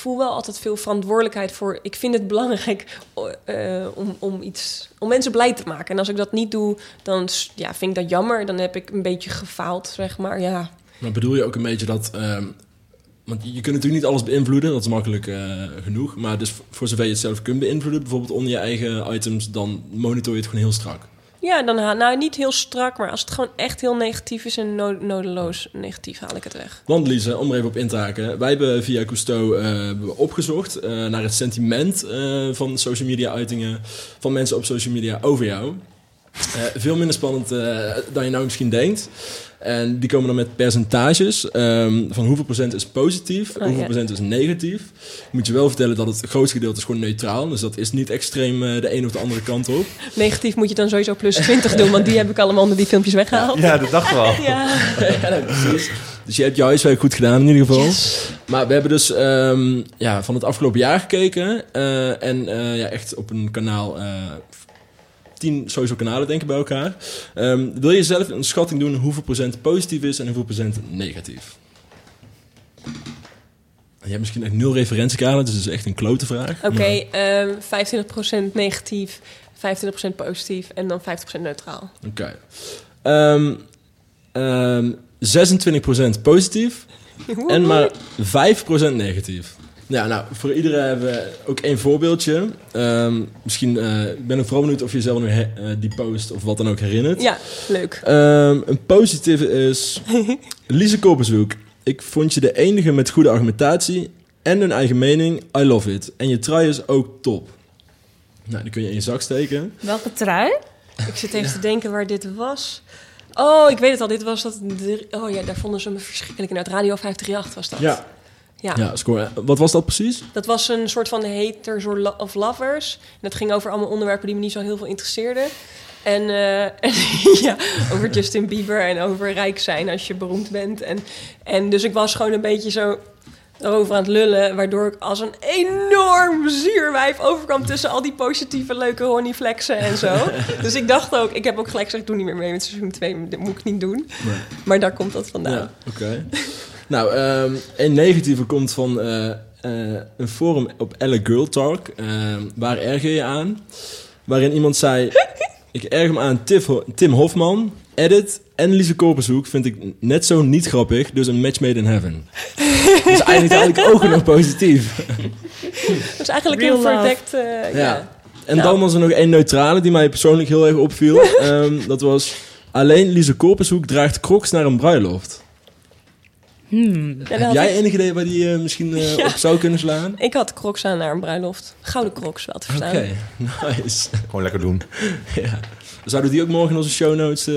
S4: voel wel altijd veel verantwoordelijkheid voor... Ik vind het belangrijk eh, om, om, iets, om mensen blij te maken. En als ik dat niet doe, dan ja, vind ik dat jammer. Dan heb ik een beetje gefaald, zeg maar, ja...
S3: Maar bedoel je ook een beetje dat... ehm, want je kunt natuurlijk niet alles beïnvloeden, dat is makkelijk eh, genoeg. Maar dus voor zover je het zelf kunt beïnvloeden, bijvoorbeeld onder je eigen items, dan monitor je het gewoon heel strak.
S4: Ja, dan haal nou niet heel strak, maar als het gewoon echt heel negatief is en no- nodeloos negatief, haal ik het weg.
S3: Want Lise, om er even op in te haken. Wij hebben via Cousteau we opgezocht eh, naar het sentiment eh, van social media uitingen van mensen op social media over jou. Eh, veel minder spannend eh, dan je nou misschien denkt. En die komen dan met percentages ehm, van hoeveel procent is positief,
S4: Oh,
S3: hoeveel
S4: ja.
S3: procent is negatief. Ik moet je wel vertellen dat het grootste gedeelte is gewoon neutraal. Dus dat is niet extreem eh, de een of de andere kant op.
S4: Negatief moet je dan sowieso plus 20 doen, want die heb ik allemaal onder die filmpjes weggehaald.
S1: Ja, dat dacht wel.
S4: Ja.
S3: ja, nee, precies. Dus je hebt je huiswerk goed gedaan in ieder geval. Maar we hebben dus ehm, ja, van het afgelopen jaar gekeken. eh, en eh, ja, echt op een kanaal... tien social kanalen denk ik bij elkaar. Ehm, wil je zelf een schatting doen hoeveel procent positief is en hoeveel procent negatief? hebt misschien echt nul referentiekader, dus het is echt een klote vraag.
S4: Oké, ehm 25% negatief, 25% positief en dan 50% neutraal.
S3: Oké. Ehm, ehm, 26% positief en maar 5% negatief. Ja, nou, voor iedereen hebben we ook één voorbeeldje. Ehm, misschien, eh, ik ben ook vooral benieuwd of je jezelf nog he- eh, die post of wat dan ook herinnert.
S4: Ja, leuk.
S3: Ehm, een positieve is... Lise Koppershoek. Ik vond je de enige met goede argumentatie en een eigen mening. I love it. En je trui is ook top. Nou, die kun je in je zak steken.
S2: Welke trui?
S4: Ik zit even te denken waar dit was. Oh, ik weet het al. Dit was dat... Oh ja, daar vonden ze me verschrikkelijk in. Uit Radio 538 was dat.
S3: Ja.
S4: Ja.
S3: Ja, score. Wat was dat precies?
S4: Dat was een soort van haters of lovers. En dat ging over allemaal onderwerpen die me niet zo heel veel interesseerden. En, eh, en ja, over Justin Bieber en over rijk zijn als je beroemd bent. En, en dus ik was gewoon een beetje zo erover aan het lullen... waardoor ik als een enorm zuurwijf overkwam... tussen al die positieve, leuke honeyflexen en zo. dus ik dacht ook... Ik heb ook gelijk gezegd, doe niet meer mee met seizoen 2. Dat moet ik niet doen.
S3: Nee.
S4: Maar daar komt dat vandaan.
S3: Ja, oké. Nou, ehm, een negatieve komt van eh, eh, een forum op Elle Girl Talk. Ehm, waar erger je aan? Waarin iemand zei... ik erger me aan Tim Hofman, Edit en Lise Korpershoek vind ik net zo niet grappig. Dus een match made in heaven. dus eigenlijk, eigenlijk ook nog positief.
S4: Dat is eigenlijk
S2: Real
S4: heel verdekt... eh,
S3: Ja.
S4: ja.
S3: En
S4: Ja.
S3: dan was er nog één neutrale die mij persoonlijk heel erg opviel. Ehm, dat was... Alleen Lise Korpershoek draagt crocs naar een bruiloft.
S2: Hmm.
S4: Ja,
S3: Heb jij
S4: ik-
S3: enig idee waar die eh, misschien eh,
S4: Ja.
S3: op zou kunnen slaan?
S4: Ik had crocs aan naar een bruiloft. Gouden crocs wel te verstaan.
S3: Oké, nice.
S1: Gewoon lekker doen.
S3: ja. Zouden we die ook morgen in onze show notes eh,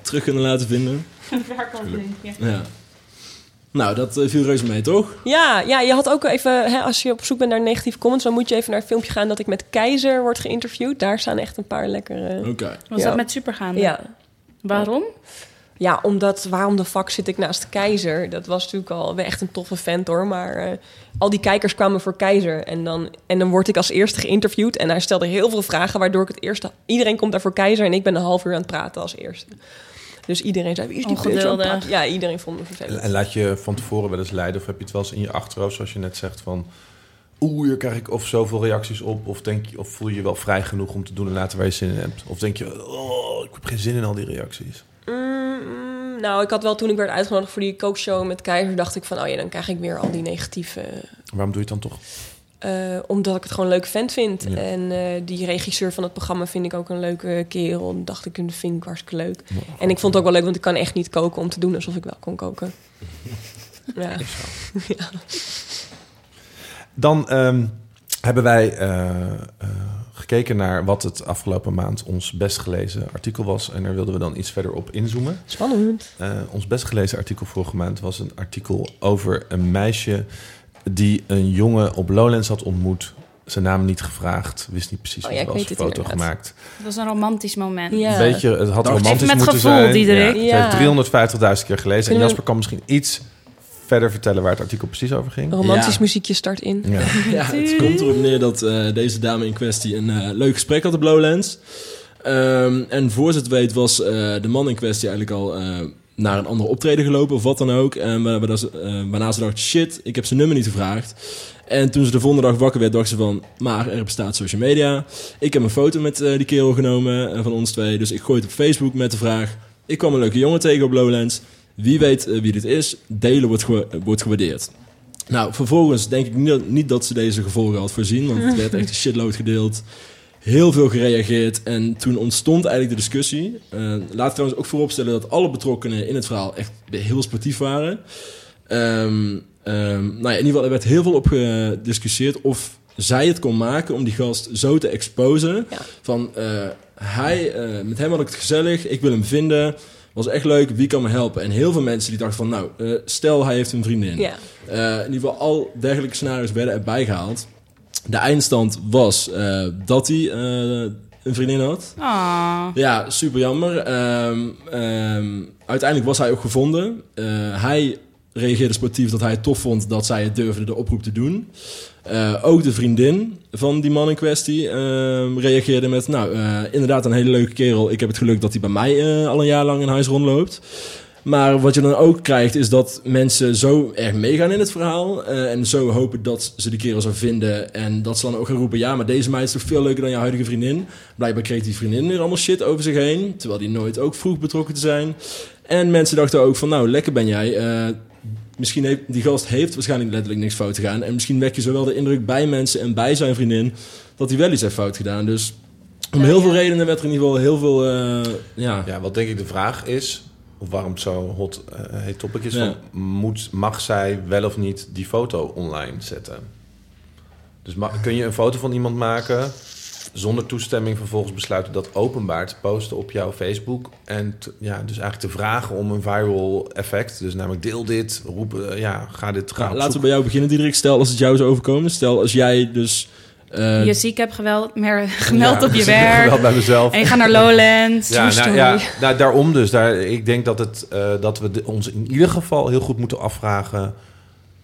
S3: terug kunnen laten vinden? Ja. Nou, dat viel reuze mee, toch?
S4: Ja, ja, je had ook even, hè, als je op zoek bent naar negatieve comments, dan moet je even naar een filmpje gaan dat ik met Keizer word geïnterviewd. Daar staan echt een paar lekkere.
S3: Oké.
S2: Was
S4: Ja.
S2: dat met supergaande?
S4: Ja.
S2: Waarom?
S4: ja, omdat waarom de fuck zit ik naast Keizer? Dat was natuurlijk al echt een toffe vent hoor. Maar eh, al die kijkers kwamen voor Keizer. En dan, en dan word ik als eerste geïnterviewd. En hij stelde heel veel vragen, waardoor ik het eerste. Iedereen komt daar voor Keizer en ik ben een half uur aan het praten als eerste. Dus iedereen zei: Wie is die
S2: Ongeduldig.
S4: Ja, iedereen vond me
S1: En,
S4: vervelend.
S1: en laat je van tevoren wel eens leiden? Of heb je het wel eens in je achterhoofd, zoals je net zegt, van... Oeh, hier krijg ik of zoveel reacties op. Of, denk je, of voel je je wel vrij genoeg om te doen en laten waar je zin in hebt? Of denk je, oh, ik heb geen zin in al die reacties.
S4: Mm, nou, ik had wel toen ik werd uitgenodigd voor die kookshow met Keizer, dacht ik van, oh ja, dan krijg ik weer al die negatieve.
S1: Waarom doe je het dan toch?
S4: eh, omdat ik het gewoon een leuk vent vind.
S1: Ja.
S4: En eh, die regisseur van het programma vind ik ook een leuke kerel. En dacht ik, dat vind ik hartstikke leuk. En ik vond het ook wel leuk, want ik kan echt niet koken om te doen alsof ik wel kon koken. ja.
S1: Dan ehm, hebben wij eh, eh, gekeken naar wat het afgelopen maand ons best gelezen artikel was. En daar wilden we dan iets verder op inzoomen.
S4: Spannend.
S1: Eh, ons best gelezen artikel vorige maand was een artikel over een meisje die een jongen op Lowlands had ontmoet. Zijn naam niet gevraagd, wist niet precies
S4: Oh
S1: wat
S4: ja,
S1: was, foto
S4: inderdaad.
S1: gemaakt.
S2: Het was een romantisch moment.
S4: Ja.
S1: Een beetje, het had
S3: Dacht-
S1: romantisch
S2: met
S1: moeten
S2: gevoel,
S1: zijn.
S2: Diederik.
S1: Ja,
S4: Ja.
S1: Ze heeft 350.000 keer gelezen. En Jasper kan misschien iets verder vertellen waar het artikel precies over ging.
S4: Romantisch
S3: Ja.
S4: muziekje start in.
S1: Ja.
S3: Ja, het komt erop neer dat eh, deze dame in kwestie een eh, leuk gesprek had op Lowlands. Ehm, en voor ze het weet was eh, de man in kwestie eigenlijk al eh, naar een andere optreden gelopen of wat dan ook. En wa- waarna ze, eh, waarna ze dacht, shit, ik heb zijn nummer niet gevraagd. En toen ze de volgende dag wakker werd, dacht ze van... maar er bestaat social media. Ik heb een foto met eh, die kerel genomen van ons twee. Dus ik gooi het op Facebook met de vraag... ik kwam een leuke jongen tegen op Lowlands. Wie weet eh, wie dit is, delen wordt, gewa- wordt gewaardeerd. Nou, vervolgens denk ik niet dat, niet dat ze deze gevolgen had voorzien. Want het werd echt een shitload gedeeld. Heel veel gereageerd. En toen ontstond eigenlijk de discussie. Eh, laat ik trouwens ook vooropstellen dat alle betrokkenen in het verhaal echt heel sportief waren. Ehm, ehm, nou ja, in ieder geval, er werd heel veel op gediscussieerd of zij het kon maken om die gast zo te exposen.
S4: Ja.
S3: Van, eh, hij, eh, met hem had ik het gezellig, ik wil hem vinden. Was echt leuk, wie kan me helpen? En heel veel mensen die dachten van, nou, eh, stel hij heeft een vriendin.
S4: Ja.
S3: Eh, in ieder geval, al dergelijke scenario's werden erbij gehaald. De eindstand was eh, dat hij eh, een vriendin had.
S2: Ah.
S3: Ja, super jammer. Ehm, ehm, uiteindelijk was hij ook gevonden. Eh, hij reageerde sportief dat hij het tof vond dat zij het durfde de oproep te doen. Eh, ook de vriendin van die man in kwestie ehm, reageerde met... Nou, eh, inderdaad een hele leuke kerel. Ik heb het geluk dat hij bij mij eh, al een jaar lang in huis rondloopt. Maar wat je dan ook krijgt, is dat mensen zo erg meegaan in het verhaal. en zo hopen dat ze die kerel zou vinden. En dat ze dan ook gaan roepen: ja, maar deze meid is toch veel leuker dan je huidige vriendin. Blijkbaar kreeg die vriendin weer allemaal shit over zich heen. Terwijl die nooit ook vroeg betrokken te zijn. En mensen dachten ook van: nou, lekker ben jij. Eh, misschien heeft die gast heeft waarschijnlijk letterlijk niks fout gedaan. En misschien wek je zowel de indruk bij mensen en bij zijn vriendin dat hij wel iets heeft fout gedaan. Dus om
S2: Ja,
S3: heel veel redenen werd er in ieder geval heel veel. eh, ja,
S1: Ja, wat denk ik de vraag is, of waarom het zo hot eh, heet topic is,
S3: Ja.
S1: van, moet, mag zij wel of niet die foto online zetten? Dus kun je een foto van iemand maken zonder toestemming vervolgens besluiten dat openbaar te posten op jouw Facebook en t- ja, dus eigenlijk te vragen om een viral effect, dus namelijk deel dit, roep, eh, ja, ga dit gaan.
S3: Nou, laten we bij jou beginnen, Diederik. Stel als het jou zou overkomen. Stel als jij dus... eh,
S2: je ziek hebt geweld, meer gemeld op je werk.
S1: Bij mezelf.
S2: En je gaat naar Lowlands.
S1: Ja, nou, ja nou, daarom dus. Daar, ik denk dat, het, eh, dat we de- ons in ieder geval heel goed moeten afvragen.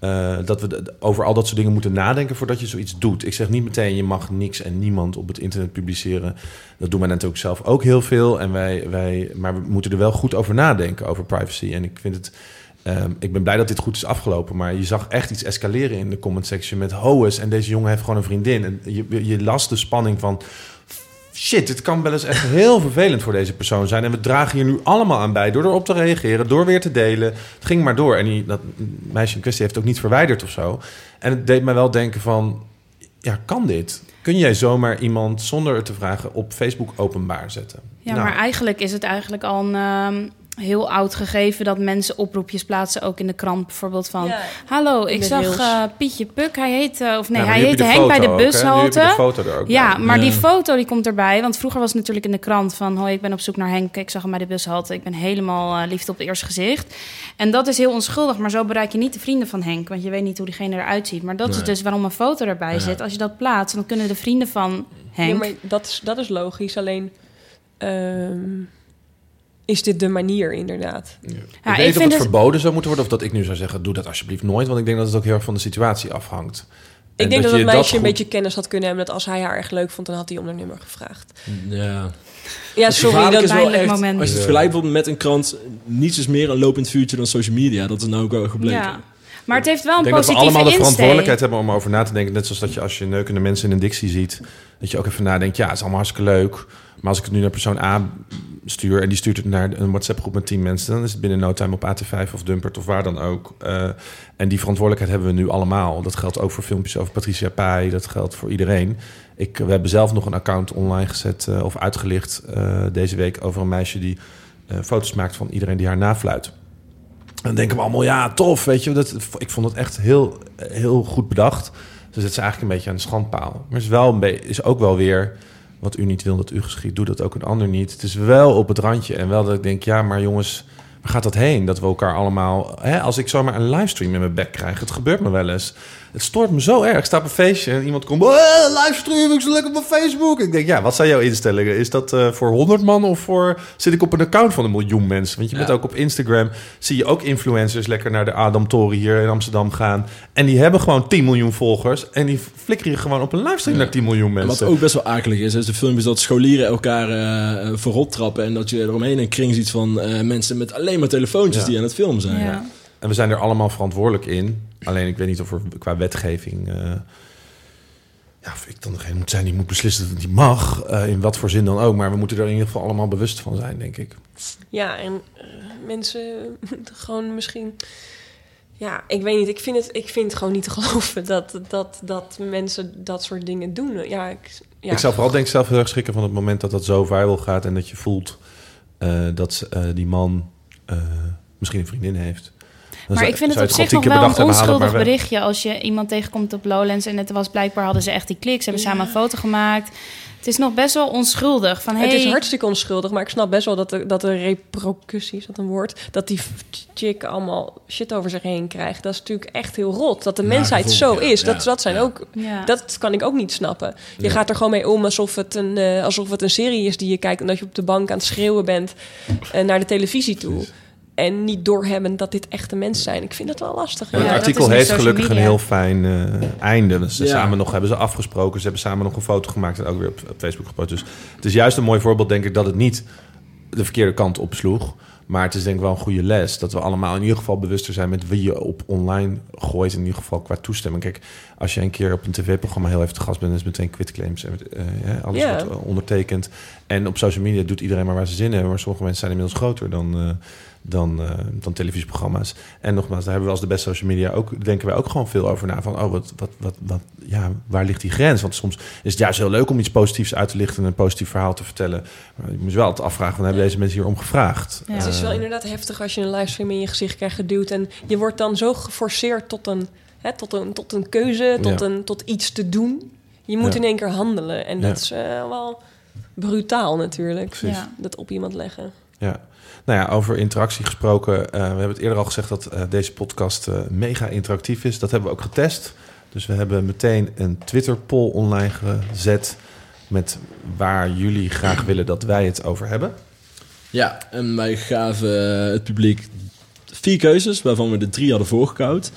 S1: Eh, dat we over al dat soort dingen moeten nadenken voordat je zoiets doet. Ik zeg niet meteen, je mag niks en niemand op het internet publiceren. Dat doen wij natuurlijk zelf ook heel veel. En wij, wij, maar we moeten er wel goed over nadenken, over privacy. En ik vind het. ehm, ik ben blij dat dit goed is afgelopen, maar je zag echt iets escaleren in de comment section met hoes. En deze jongen heeft gewoon een vriendin. En je, je las de spanning van shit, het kan wel eens echt heel vervelend voor deze persoon zijn. En we dragen hier nu allemaal aan bij door erop te reageren, door weer te delen. Het ging maar door. En die, dat meisje in kwestie heeft het ook niet verwijderd of zo. En het deed mij wel denken van, ja, kan dit? Kun jij zomaar iemand zonder het te vragen op Facebook openbaar zetten?
S2: Ja,
S1: Nou,
S2: maar eigenlijk is het eigenlijk al een ehm, heel oud gegeven dat mensen oproepjes plaatsen, ook in de krant bijvoorbeeld van.
S4: Ja.
S2: Hallo, ik
S4: de
S2: zag eh, Pietje Puk. Hij heet, eh, of nee, hij heette Henk bij de
S1: ook,
S2: bushalte.
S1: de foto er ook
S2: Ja,
S1: bij.
S2: maar die foto die komt erbij. Want vroeger was het natuurlijk in de krant van... hoi, ik ben op zoek naar Henk, ik zag hem bij de bushalte. Ik ben helemaal eh, liefde op het eerste gezicht. En dat is heel onschuldig, maar zo bereik je niet de vrienden van Henk. Want je weet niet hoe diegene eruit ziet. Maar dat is dus waarom een foto erbij
S3: Ja.
S2: zit. Als je dat plaatst, dan kunnen de vrienden van Henk...
S4: Ja, maar dat is, dat is logisch. Alleen ehm, is dit de manier inderdaad.
S1: Ja.
S2: Ja,
S1: ik
S2: ik
S1: weet niet of
S2: vind
S1: het
S2: het-
S1: verboden zou moeten worden... of dat ik nu zou zeggen, doe dat alsjeblieft nooit. Want ik denk dat het ook heel erg van de situatie afhangt. En
S4: Ik denk dat
S1: je
S4: dat meisje een
S1: goed-
S4: beetje kennis had kunnen hebben... dat als hij haar erg leuk vond, dan had hij om haar nummer gevraagd.
S3: ja.
S4: Ja, sorry. Dat,
S3: is wel echt,
S2: moment.
S3: als je het vergelijkt bijvoorbeeld met een krant, niets is meer een lopend vuurtje dan social media. Dat is nou ook wel gebleken.
S2: Ja. Maar het heeft wel een
S1: Ik denk dat we
S2: positieve
S1: allemaal de
S2: insteek.
S1: verantwoordelijkheid hebben om over na te denken. Net zoals dat je als je neukende mensen in een dictie ziet... dat je ook even nadenkt, ja, het is allemaal hartstikke leuk... maar als ik het nu naar persoon A stuur... en die stuurt het naar een WhatsApp-groep met 10 mensen... dan is het binnen no time op AT5 of Dumpert of waar dan ook. Eh, en die verantwoordelijkheid hebben we nu allemaal. Dat geldt ook voor filmpjes over Patricia Pai. Dat geldt voor iedereen. Ik, we hebben zelf nog een account online gezet eh, of uitgelicht... eh, deze week over een meisje die foto's maakt van iedereen die haar nafluit. Dan denken we allemaal, ja, tof, weet je. Dat, ik vond het echt heel, heel goed bedacht. Dus het eigenlijk een beetje aan de schandpaal. Maar is, wel een is ook wel weer... wat u niet wil dat u geschiet, doe dat ook een ander niet. Het is wel op het randje. En wel dat ik denk, ja, maar jongens... waar gaat dat heen? Dat we elkaar allemaal... Hè, als ik zomaar een livestream in mijn bek krijg... het gebeurt me wel eens... Het stoort me zo erg. Ik sta op een feestje en iemand komt... "Eh, livestream, ik zo lekker op mijn Facebook. Ik denk, ja, wat zijn jouw instellingen? Is dat eh, voor 100 man of voor... zit ik op een account van een miljoen mensen? Want je bent
S3: Ja.
S1: ook op Instagram... zie je ook influencers lekker naar de Adam Toren hier in Amsterdam gaan. En die hebben gewoon 10 miljoen volgers. En die flikkeren je gewoon op een livestream
S3: Ja.
S1: naar 10 miljoen
S3: En
S1: mensen.
S3: wat ook best wel akelig is, is de filmpjes dat scholieren elkaar eh, eh, voorop trappen. En dat je eromheen een kring ziet van eh, mensen met alleen maar telefoontjes
S1: Ja.
S3: die aan het filmen zijn.
S2: Ja.
S1: En we zijn er allemaal verantwoordelijk in. Alleen ik weet niet of er qua wetgeving... eh, ja, of ik dan degene moet zijn die moet beslissen dat het niet mag. eh, in wat voor zin dan ook. Maar we moeten er in ieder geval allemaal bewust van zijn, denk ik.
S4: Ja, en eh, mensen moeten gewoon misschien... Ja, ik weet niet. Ik vind het, ik vind het gewoon niet te geloven dat, dat, dat mensen dat soort dingen doen. Ja, ik, ja.
S1: Ik zou vooral denk ik zelf heel erg schrikken van het moment dat dat zo viral gaat... en dat je voelt dat die man misschien een vriendin heeft.
S2: Maar
S1: zou-
S2: ik vind het op zich nog wel een onschuldig berichtje als je iemand tegenkomt op Lowlands en het was blijkbaar hadden ze echt die klik. Ze hebben
S4: Ja.
S2: samen een foto gemaakt. Het is nog best wel onschuldig. Van, hey,
S4: Het is hartstikke onschuldig, maar ik snap best wel dat de, dat de repercussie, is dat een woord, dat die chick allemaal shit over zich heen krijgt. Dat is natuurlijk echt heel rot. Dat de mensheid zo
S3: ja.
S4: is.
S3: Ja,
S4: Dat, dat zijn
S3: ja.
S4: ook.
S2: Ja.
S4: Dat kan ik ook niet snappen. Je
S3: Ja.
S4: gaat er gewoon mee om alsof het, een, eh, alsof het een serie is die je kijkt en dat je op de bank aan het schreeuwen bent eh, naar de televisie toe. En niet doorhebben dat dit echte mensen zijn. Ik vind dat wel lastig.
S2: Ja,
S1: het
S2: dat
S1: artikel heeft gelukkig een heel fijn eh, einde. Dus ze
S3: Ja.
S1: samen nog hebben ze afgesproken. Ze hebben samen nog een foto gemaakt en ook weer op, op Facebook gepost. Dus het is juist een mooi voorbeeld, denk ik, dat het niet de verkeerde kant opsloeg. Maar het is denk ik wel een goede les dat we allemaal in ieder geval bewuster zijn met wie je op online gooit. In ieder geval qua toestemming. Kijk, als je een keer op een tv-programma heel even te gast bent, is meteen quitclaims. en eh, ja, alles wordt eh, ondertekend. En op social media doet iedereen maar waar ze zin in hebben. Maar sommige mensen zijn inmiddels groter dan, eh, dan, eh, dan televisieprogramma's. En nogmaals, daar hebben we als de beste social media ook, denken wij ook gewoon veel over na. Van, oh, wat, wat, wat, wat, ja, waar ligt die grens? Want soms is het juist heel leuk om iets positiefs uit te lichten en een positief verhaal te vertellen. Maar je moet je wel altijd afvragen, van, hebben deze mensen hier om gevraagd?
S2: Ja.
S4: Het is wel
S1: Eh,
S4: inderdaad heftig als je een livestream in je gezicht krijgt geduwd. En je wordt dan zo geforceerd tot een, hè, tot een, tot een keuze, tot,
S1: Ja.
S4: een, tot iets te doen. Je moet
S1: Ja.
S4: in één keer handelen. En
S1: Ja.
S4: dat is eh, wel brutaal natuurlijk. Dat op iemand leggen.
S1: Ja. Nou ja, over interactie gesproken. eh, we hebben het eerder al gezegd dat eh, deze podcast eh, mega interactief is. Dat hebben we ook getest. Dus we hebben meteen een Twitter-poll online gezet... met waar jullie graag willen dat wij het over hebben.
S3: Ja, en wij gaven het publiek vier keuzes, waarvan we de drie hadden voorgekoud.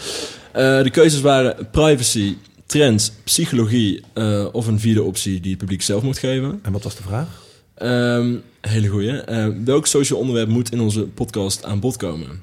S3: De keuzes waren privacy, trends, psychologie of een vierde optie die het publiek zelf mocht geven.
S1: En wat was de vraag?
S3: Ehm, hele goeie. Eh, welk social onderwerp moet in onze podcast aan bod komen?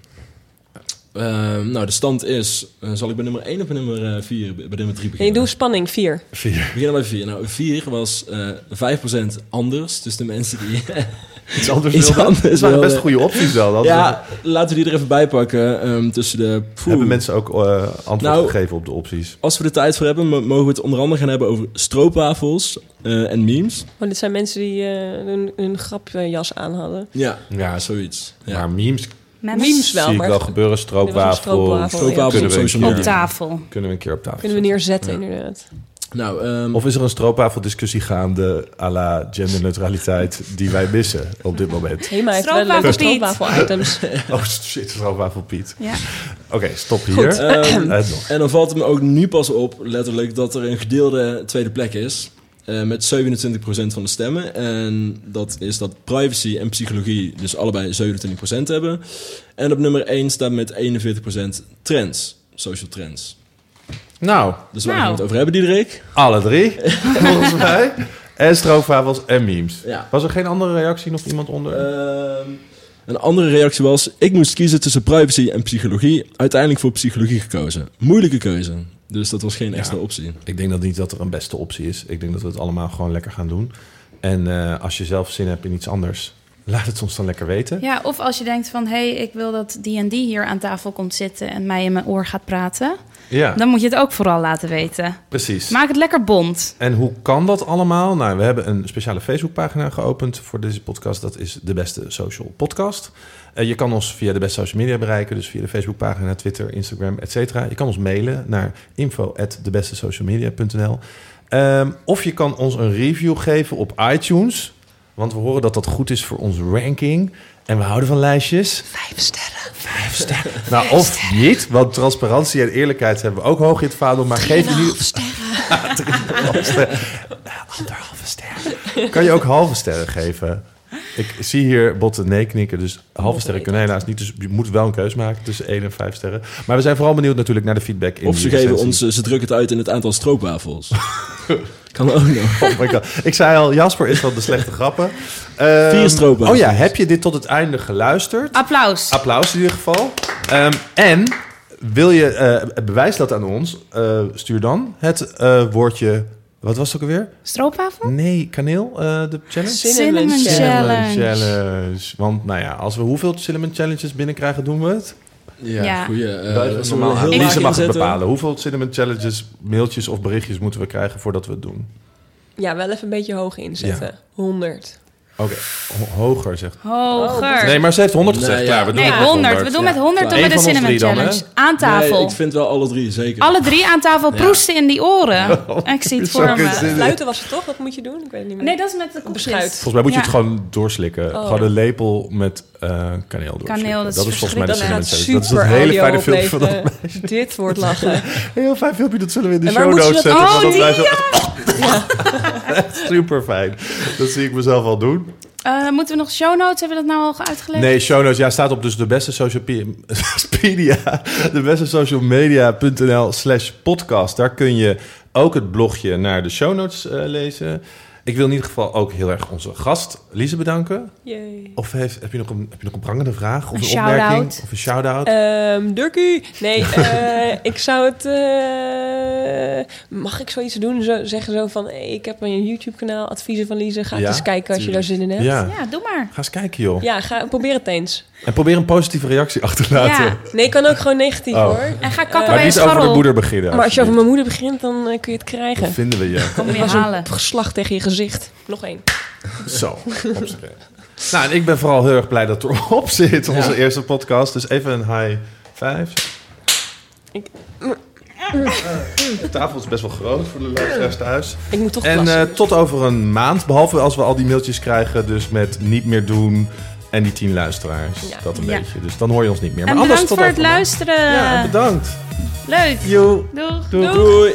S3: Ehm, nou, de stand is... eh, zal ik bij nummer 1 of bij nummer 4, bij nummer 3
S4: En je
S3: beginnen?
S4: doet spanning, vier.
S1: Vier.
S3: We beginnen bij 4. Nou, 4 was eh 5% anders. Dus de mensen die...
S1: Iets anders
S3: Iets
S1: wilden?
S3: anders
S1: Dat waren best goede opties wel. Dat
S3: ja, laten we die er even bij pakken. ehm, tussen de... Poeh.
S1: Hebben mensen ook eh, antwoord
S3: Nou-
S1: gegeven op de opties?
S3: Als we er tijd voor hebben, mo- mogen we het onder andere gaan hebben over stroopwafels eh, en memes.
S4: Want dit zijn mensen die eh, hun, hun grapjas aan hadden.
S3: Ja, ja zoiets. Ja.
S1: Maar memes
S4: Memes wel,
S1: zie ik
S4: maar
S1: wel gebeuren. Stroopwafel.
S4: stroopwafel,
S3: Stroopwafel
S1: Kunnen we
S3: op
S1: een
S3: social
S1: keer-
S2: Op
S3: media.
S2: tafel.
S1: Kunnen we een keer op tafel
S4: Kunnen we
S1: zetten.
S4: neerzetten,
S1: Ja.
S4: inderdaad.
S3: Nou, ehm,
S1: Of is er een stroopwafeldiscussie gaande à la genderneutraliteit die wij missen op dit moment?
S2: Stroopwafel Piet.
S4: stroopwafel-items.
S1: Oh shit, stroopwafel Piet.
S2: Ja.
S1: Oké, stop hier.
S4: Goed.
S3: ehm, en dan valt het me ook nu pas op, letterlijk, dat er een gedeelde tweede plek is. eh, met 27% van de stemmen. En dat is dat privacy en psychologie dus allebei 27% hebben. En op nummer 1 staat met 41% trends. Social trends.
S1: Nou,
S3: Dus waar
S2: Nou.
S3: gaan we het over hebben, Diederik?
S1: alle drie, volgens mij. En stroopwafels en memes.
S3: Ja.
S1: Was er geen andere reactie? Nog iemand onder?
S3: Ehm, een andere reactie was: ik moest kiezen tussen privacy en psychologie. Uiteindelijk voor psychologie gekozen. Moeilijke keuze. Dus dat was geen
S1: Ja.
S3: extra optie.
S1: Ik denk dat niet dat er een beste optie is. Ik denk dat we het allemaal gewoon lekker gaan doen. En eh, als je zelf zin hebt in iets anders, laat het ons dan lekker weten.
S2: Ja, of als je denkt van... hé, hey, ik wil dat die en die hier aan tafel komt zitten... en mij in mijn oor gaat praten...
S1: Ja,
S2: dan moet je het ook vooral laten weten.
S1: precies.
S2: Maak het lekker bond.
S1: En hoe kan dat allemaal? Nou, we hebben een speciale Facebookpagina geopend voor deze podcast. Dat is de beste social podcast. Eh, je kan ons via de beste social media bereiken, dus via de Facebookpagina, Twitter, Instagram, et cetera. Je kan ons mailen naar info@debestesocialmedia.nl. Ehm of je kan ons een review geven op iTunes, want we horen dat dat goed is voor onze ranking. En we houden van lijstjes.
S4: Vijf sterren.
S1: Vijf sterren. Nou, of niet, want transparantie en eerlijkheid hebben we ook hoog in het vaandel. Maar geef je nu... Drieënhalf sterren. Eh, Anderhalve ster. Kan je ook halve sterren geven? Ik zie hier botten nee knikken, dus halve sterren kunnen helaas niet. Dus je moet wel een keus maken tussen 1 en 5 sterren. Maar we zijn vooral benieuwd natuurlijk naar de feedback. In
S3: Of ze geven
S1: recensie.
S3: ons, eh, ze drukken het uit in het aantal stroopwafels. kan ook nog.
S1: Oh my God. Ik zei al, Jasper is van de slechte grappen. Ehm,
S3: Vier stroopwafels.
S1: Oh ja, heb je dit tot het einde geluisterd?
S2: Applaus.
S1: Applaus in ieder geval. Ehm, en wil je eh, bewijs dat aan ons? eh, stuur dan het eh, woordje. Wat was het ook alweer?
S2: Stroopwafel?
S1: Nee, kaneel, eh, de challenge?
S4: Cinnamon
S2: Cinnamon
S4: challenge.
S2: challenge.
S1: challenge. Want nou ja, als we hoeveel cinnamon challenges binnenkrijgen, doen we het.
S3: Ja,
S2: Ja.
S3: goeie.
S1: Uh,
S3: eh,
S1: normaal.
S3: heel laag
S1: mag het bepalen. Hoeveel cinnamon challenges, mailtjes of berichtjes moeten we krijgen voordat we het doen?
S4: Ja, wel even een beetje hoog inzetten. 100.
S1: Oké, ho- hoger zegt.
S2: Hoger.
S1: Nee, maar ze heeft 100
S3: Nee,
S1: gezegd.
S3: ja.
S1: Klaar, we doen
S2: Nee,
S1: het met
S2: 100. We doen met 100 doen we de Cinnamon
S1: dan,
S2: Challenge. Aan tafel.
S3: Nee, ik vind wel alle drie, zeker.
S2: Alle drie aan tafel,
S3: Ja.
S2: proesten in die oren. Ik zie het voor me.
S4: Fluiten was het toch? Wat moet je doen? Ik weet het niet meer.
S2: Nee, dat is met de koekjes.
S4: beschuit.
S1: Volgens mij moet je
S2: Ja.
S1: het gewoon doorslikken.
S4: Oh,
S1: gewoon een lepel met eh, kaneel doorslikken.
S2: Kaneel, dat is
S1: dat is volgens mij de
S4: Dat
S1: cinnamon. Dat is
S4: super
S1: dat hele fijne filmpje van dat
S4: opleveren. Dit wordt lachen.
S1: Heel fijn filmpje, dat zullen we in de show notes
S4: dat-
S1: zetten.
S2: Oh, die,
S1: zo... Super fijn. Dat zie ik mezelf al doen.
S2: Eh, moeten we nog show notes? Hebben we dat nou al uitgelegd?
S1: Nee, show notes. Ja, staat op dus de beste social media. De beste social media.nl slash podcast. Daar kun je ook het blogje naar de show notes eh, lezen. Ik wil in ieder geval ook heel erg onze gast Lise bedanken.
S4: Yay.
S1: Of heeft, heb, je nog een, heb je nog een prangende vraag? Of
S2: Een
S1: een,
S2: shout-out.
S1: opmerking? Of een shout-out?
S4: Ehm Durkie. Nee, eh, ik zou het... eh, mag ik zoiets doen? Zo, zeggen zo van, hey, ik heb een YouTube-kanaal, adviezen van Lise. Ga
S1: Ja,
S4: eens kijken als je daar zin in hebt.
S1: ja.
S2: Ja, doe maar.
S1: ga eens kijken joh.
S4: Ja, ga, probeer het eens.
S1: En probeer een positieve reactie achter te laten.
S2: Ja.
S4: Nee, kan ook gewoon negatief
S1: Oh.
S4: hoor.
S2: En ga kakken
S1: Maar
S2: bij
S1: niet over de moeder beginnen.
S4: Maar als je over mijn moeder begint, dan eh, kun je het krijgen.
S1: Dan vinden we je.
S2: Kom je
S4: was
S2: halen.
S4: een slag tegen je gezicht. Nog één.
S1: Zo. Nou, en ik ben vooral heel erg blij dat het erop zit, onze
S3: Ja.
S1: eerste podcast. Dus even een high five.
S4: Ik-
S1: De tafel is best wel groot voor de luisteraars thuis.
S4: Ik moet toch
S1: En eh, tot over een maand, behalve als we al die mailtjes krijgen, dus met niet meer doen en die tien luisteraars.
S4: Ja.
S1: Dat een
S2: Ja.
S1: beetje. Dus dan hoor je ons niet meer.
S2: En
S1: Maar anders
S2: bedankt
S1: tot
S2: voor het luisteren.
S1: Ja, bedankt.
S2: Leuk.
S1: Joe.
S2: Doeg.
S1: Doei.
S3: Doei!